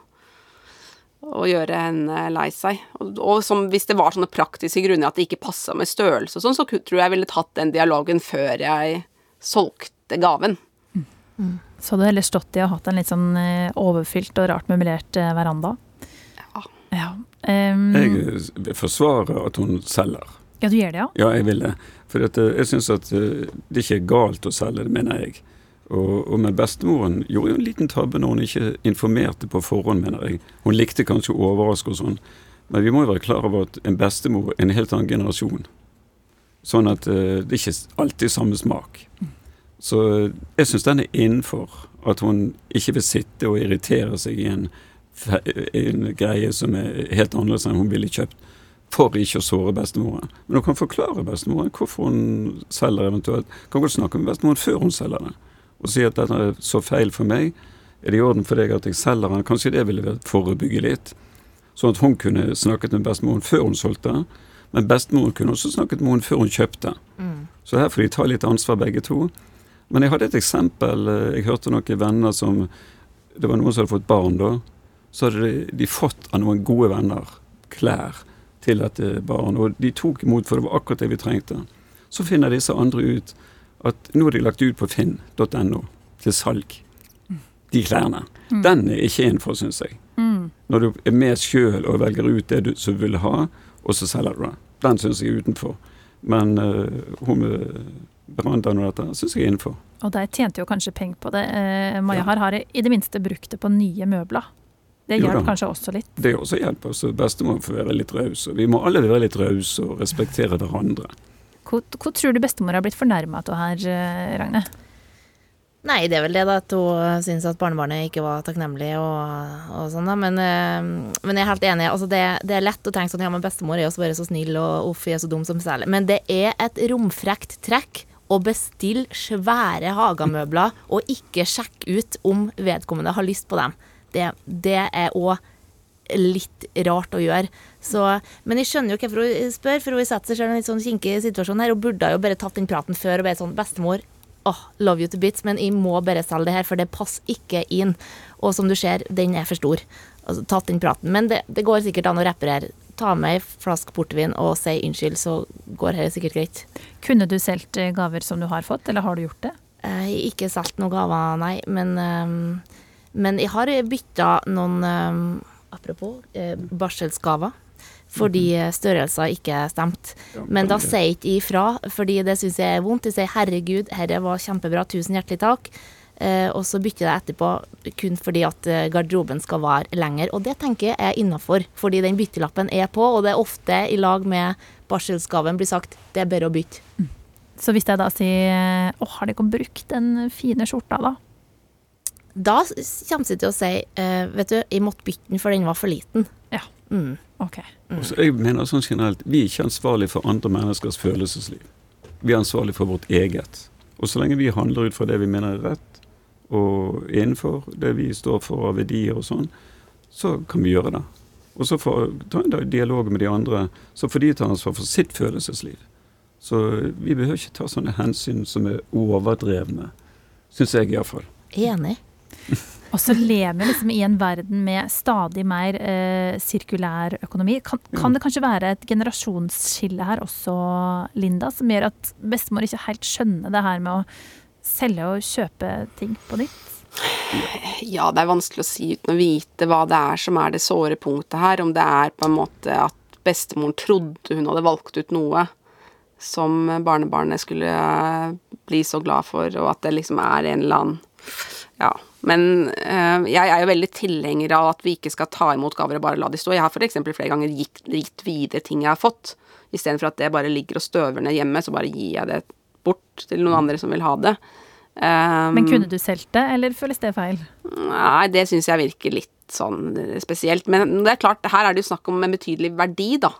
å gjøre henne lei seg. Og, og som, hvis det var sånne praktiske grunner at det ikke passa med størrelse og sånn, så tror jeg jeg ville tatt den dialogen før jeg solgte gaven. Så hadde du heller stått i og hatt en litt sånn eh, overfylt og rart møblert eh, veranda? Ja. Ja. Um, Jeg vil forsvarer at hun selger. ja, du gjør det, ja? Ja, jeg vil det. For at, eh, jeg syns at eh, det ikke er galt å selge, det mener jeg. Og, og men bestemoren gjorde jo en liten tabbe når hun ikke informerte på forhånd, mener jeg. Hun likte kanskje å overraske og sånn. Men vi må jo være klar over at en bestemor er en helt annen generasjon. Sånn at uh, det er ikke alltid samme smak. Så jeg syns den er innenfor. At hun ikke vil sitte og irritere seg i en, en greie som er helt annerledes enn hun ville kjøpt for ikke å såre bestemoren. Men hun kan forklare bestemoren hvorfor hun selger eventuelt. Kan godt snakke med bestemoren før hun selger det, og si at dette er så feil for meg. Er det i orden for deg at jeg selger den? Kanskje det ville vært forebygge litt. Sånn at hun kunne snakket med bestemoren før hun solgte. Men bestemoren kunne også snakket med henne før hun kjøpte. Så her får de ta litt ansvar begge to. Men jeg hadde et eksempel. eh, Jeg hørte noen venner som Det var noen som hadde fått barn da. Så hadde de, de fått av noen gode venner klær til dette barnet. og de tok imot, for det var akkurat det vi trengte. Så finner disse andre ut at nå har de lagt ut på finn.no til salg. De klærne. Den er ikke innenfor, syns jeg. Når du er med sjøl og velger ut det du som du vil ha, og så selger du det. Den syns jeg er utenfor. Men uh, hun med verandaen og dette syns jeg er innenfor. Og de tjente jo kanskje penger på det. Eh, Maja Ja. har, har i det minste brukt det på nye møbler. Det hjelper kanskje også litt. Det også hjelper. Så bestemor får være litt raus. og Vi må alle være litt rause og respektere hverandre. Hvor, hvor tror du bestemor har blitt fornærma av her, eh, Ragne? Nei, det er vel det, da, at hun syns at barnebarnet ikke var takknemlig og, og sånn, da. Men, eh, men jeg er helt enig. Altså, det, det er lett å tenke sånn ja, men bestemor er jo bare så snill, og uff, jeg er så dum som selger. Men det er et romfrekt trekk å bestille svære hagemøbler og ikke sjekke ut om vedkommende har lyst på dem. Det, det er òg litt rart å gjøre. Så, men jeg skjønner jo hvorfor hun spør, for hun setter seg selv i en litt sånn kinkig situasjon her. Hun burde jo bare tatt den praten før og bare sånn Bestemor, oh, love you to bits, men jeg må bare selge det her, for det passer ikke inn. Og som du ser, den er for stor. Altså, tatt den praten. Men det, det går sikkert an å reparere. Ta med ei flaske portvin og si unnskyld, så går dette sikkert greit. Kunne du solgt eh, gaver som du har fått, eller har du gjort det? Jeg har ikke solgt noen gaver, nei. Men, ehm, men jeg har bytta noen ehm, Apropos eh, barselsgaver. Fordi eh, størrelser ikke stemte. Men da sier jeg ikke ifra, fordi det syns jeg er vondt. Jeg sier 'herregud, dette var kjempebra, tusen hjertelig takk'. Eh, og så bytter jeg etterpå kun fordi at eh, garderoben skal vare lenger. Og det tenker jeg er innafor, fordi den byttelappen er på, og det er ofte i lag med barselsgaven blir sagt 'det er bare å bytte'. Så hvis jeg da sier å, har dere brukt den fine skjorta, da? Da kommer jeg til å si eh, vet du, jeg måtte bytte den, for den var for liten. Ja. Mm. okay. mm. Også, jeg mener sånn generelt, Vi er ikke ansvarlig for andre menneskers følelsesliv. Vi er ansvarlig for vårt eget. Og så lenge vi handler ut fra det vi mener er rett, og innenfor det vi står for av verdier og sånn, så kan vi gjøre det. Og så får ta en dialog med de andre, så får de ta ansvar for sitt følelsesliv. Så vi behøver ikke ta sånne hensyn som er overdrevne, syns jeg iallfall. Enig. *laughs* Og så lever vi liksom i en verden med stadig mer eh, sirkulær økonomi. Kan, kan det kanskje være et generasjonsskille her også, Linda, som gjør at bestemor ikke helt skjønner det her med å selge og kjøpe ting på nytt? Ja, det er vanskelig å si uten å vite hva det er som er det såre punktet her. Om det er på en måte at bestemoren trodde hun hadde valgt ut noe som barnebarnet skulle bli så glad for, og at det liksom er en eller annen Ja. Men eh, jeg er jo veldig tilhenger av at vi ikke skal ta imot gaver og bare la de stå. Jeg har f.eks. flere ganger gitt, gitt videre ting jeg har fått. Istedenfor at det bare ligger og støver ned hjemme, så bare gir jeg det bort til noen andre som vil ha det. Um, Men kunne du solgt det, eller føles det feil? Nei, det syns jeg virker litt sånn eh, spesielt. Men det er klart, her er det jo snakk om en betydelig verdi, da.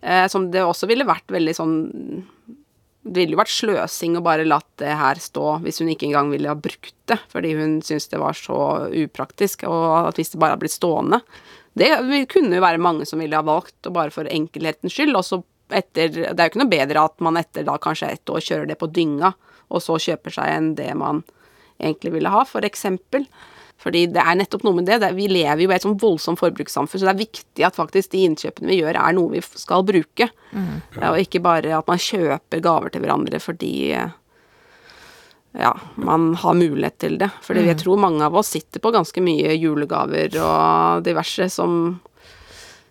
Eh, som det også ville vært veldig sånn Det ville jo vært sløsing å bare latt det her stå hvis hun ikke engang ville ha brukt det, fordi hun syntes det var så upraktisk, og at hvis det bare hadde blitt stående Det kunne jo være mange som ville ha valgt, og bare for enkelhetens skyld, og så etter Det er jo ikke noe bedre at man etter da kanskje ett år kjører det på dynga, og så kjøper seg en det man egentlig ville ha, for eksempel. Fordi det er nettopp noe med det. det er, vi lever jo i et sånn voldsomt forbrukssamfunn, så det er viktig at faktisk de innkjøpene vi gjør, er noe vi skal bruke. Ja, og ikke bare at man kjøper gaver til hverandre fordi ja, man har mulighet til det. Fordi jeg tror mange av oss sitter på ganske mye julegaver og diverse som,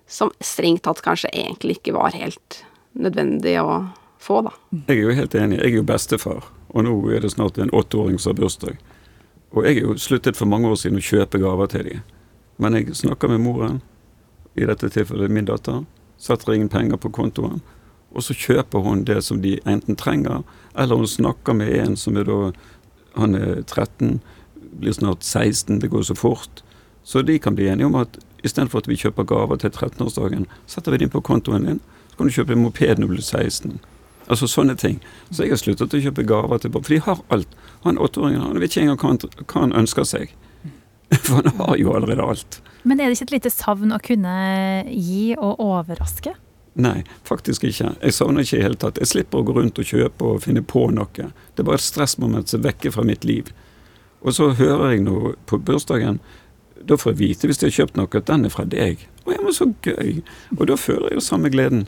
som strengt tatt kanskje egentlig ikke var helt nødvendig å få, da. Jeg er jo helt enig. Jeg er jo bestefar, og nå er det snart en åtteåring som har bursdag. Og jeg er jo sluttet for mange år siden å kjøpe gaver til dem. Men jeg snakker med moren, i dette tilfellet min datter, setter ingen penger på kontoen, og så kjøper hun det som de enten trenger, eller hun snakker med en som er da Han er 13, blir snart 16, det går så fort. Så de kan bli enige om at istedenfor at vi kjøper gaver til 13-årsdagen, setter vi inn på kontoen din. Så kan du kjøpe en moped når du blir 16. Altså sånne ting. Så jeg har sluttet å kjøpe gaver til barn, for de har alt. Han åtteåringen han vet ikke engang hva han, hva han ønsker seg. *laughs* For han har jo allerede alt. Men er det ikke et lite savn å kunne gi og overraske? Nei, faktisk ikke. Jeg savner ikke i hele tatt. Jeg slipper å gå rundt og kjøpe og finne på noe. Det er bare et stressmoment som er vekke fra mitt liv. Og så hører jeg noe på bursdagen. Da får jeg vite, hvis jeg har kjøpt noe, at den er fra deg. Å ja, men så gøy. Og da føler jeg jo samme gleden.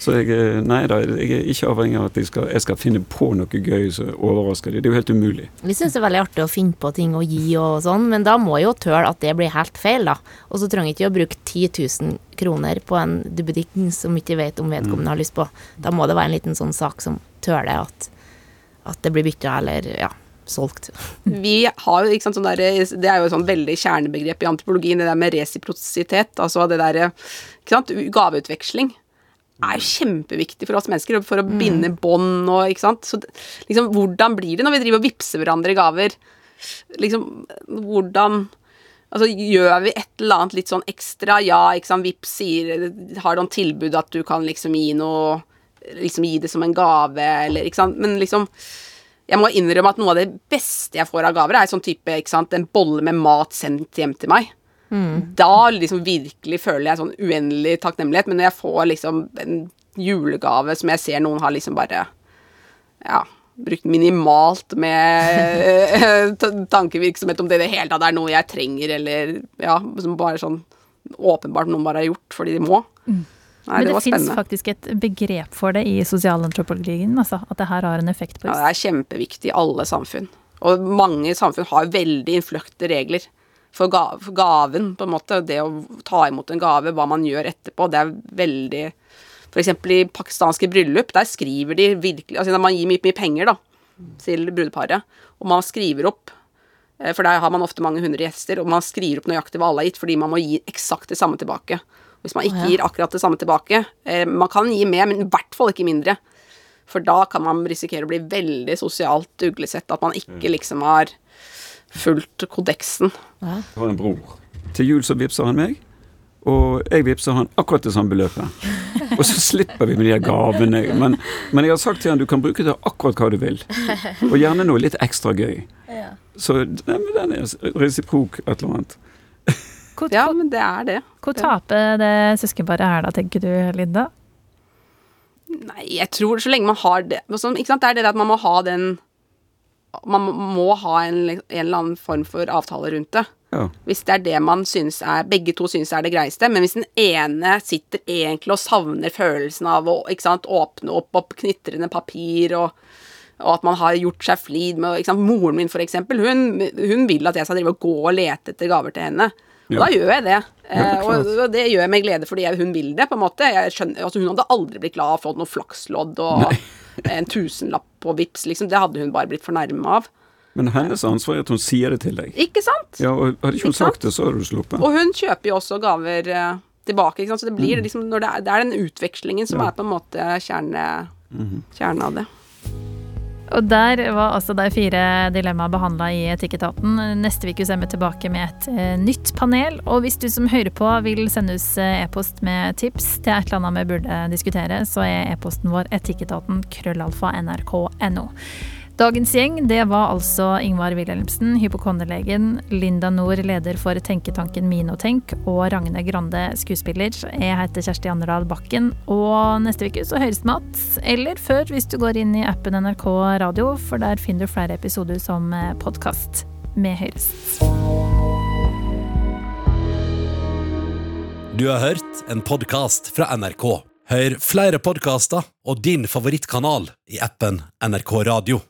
Så jeg, eh, nei da, jeg er ikke avhengig av at jeg skal, jeg skal finne på noe gøy som overrasker dem. Det er jo helt umulig. Vi syns det er veldig artig å finne på ting å gi og sånn, men da må jeg jo tøle at det blir helt feil, da. Og så trenger jeg ikke å bruke 10 000 kroner på en duppeding som ikke vet om vedkommende har lyst på. Da må det være en liten sånn sak som tøler at, at det blir bytta eller ja, solgt. *laughs* Vi har jo, ikke sant, sånn der, Det er jo et sånn veldig kjernebegrep i antropologien, det der med resiprositet. Altså det ikke sant, Gaveutveksling er jo kjempeviktig for oss mennesker, for å binde bånd og ikke sant. Så liksom, hvordan blir det når vi driver og vippser hverandre gaver? Liksom, hvordan Altså, gjør vi et eller annet litt sånn ekstra? Ja, ikke sant, Vipps sier Har noen tilbud at du kan liksom gi noe Liksom gi det som en gave, eller ikke sant. Men liksom jeg må innrømme at noe av det beste jeg får av gaver, er sånn type, ikke sant, en bolle med mat sendt hjem til meg. Da liksom virkelig føler jeg sånn uendelig takknemlighet, men når jeg får liksom en julegave som jeg ser noen har liksom bare Ja, brukt minimalt med eh, *laughs* tankevirksomhet om det i det hele tatt er noe jeg trenger, eller ja, som bare sånn åpenbart noen bare har gjort fordi de må. Nei, Men det det fins faktisk et begrep for det i sosialantropologien, altså at det her har en effekt på Ja, det er kjempeviktig i alle samfunn. Og mange samfunn har veldig innfløkte regler for, ga for gaven, på en måte. Det å ta imot en gave, hva man gjør etterpå, det er veldig For eksempel i pakistanske bryllup, der skriver de virkelig Altså man gir mye, mye penger, da, til brudeparet, og man skriver opp eh, for der har man ofte mange hundre gjester, og man skriver opp nøyaktig hva alle har gitt, fordi man må gi eksakt det samme tilbake. Hvis man ikke gir akkurat det samme tilbake eh, Man kan gi mer, men i hvert fall ikke mindre. For da kan man risikere å bli veldig sosialt uglesett. At man ikke liksom har fulgt kodeksen. Ja. Jeg har en bror. Til jul så vippser han meg, og jeg vippser han akkurat det samme beløpet. *laughs* Og så slipper vi med de gavene. Men, men jeg har sagt til han du kan bruke det akkurat hva du vil. Og gjerne noe litt ekstra gøy. Så den, den er resiprok et eller annet. Hvor, Ja, men det er det. hvor taper det søskenparet her da, tenker du, Linda? Nei, jeg tror så lenge man har det sånn, ikke sant? Det er det at man må ha den Man må ha en, en eller annen form for avtale rundt det. Ja. Hvis det er det man synes er Begge to synes er det greieste. Men hvis den ene sitter egentlig og savner følelsen av å ikke sant, åpne opp opp knitrende papir og, og at man har gjort seg flid med ikke sant, Moren min, for eksempel, hun, hun vil at jeg skal drive og gå og lete etter gaver til henne. Og Ja. da gjør jeg det. Ja, Eh, og, og det gjør jeg med glede fordi hun vil det, på en måte. Skjønner, altså, hun hadde aldri blitt glad av få noe flakslodd og *laughs* en tusenlapp på vips, liksom. Det hadde hun bare blitt fornærma av. Men hennes ansvar er at hun sier det til deg. Ikke sant? Ja, og Hadde ikke hun Ikke sagt det, så hadde du sluppet. Og hun kjøper jo også gaver uh, tilbake, ikke sant. Så det blir liksom når det, er, det er den utvekslingen som Mm. Ja. er på en måte kjerne, kjernen av det. Og der var altså de fire dilemmaene behandla i Etikketaten. Neste uke er vi tilbake med et eh, nytt panel. Og hvis du som hører på vil sende oss eh, e-post med tips til et eller annet vi burde diskutere, så er e-posten vår etikketaten krøllalfa nrk.no. Dagens gjeng det var altså Ingvar Wilhelmsen, hypokonderlegen, Linda Nord, leder for tenketanken Minotenk, og Ragne Grande, skuespiller. Jeg heter Kjersti Anderdal Bakken, og neste uke så høres vi igjen. Eller før, hvis du går inn i appen NRK Radio, for der finner du flere episoder som podkast. Vi høres. Du har hørt en podkast fra NRK. Hør flere podkaster og din favorittkanal i appen NRK Radio.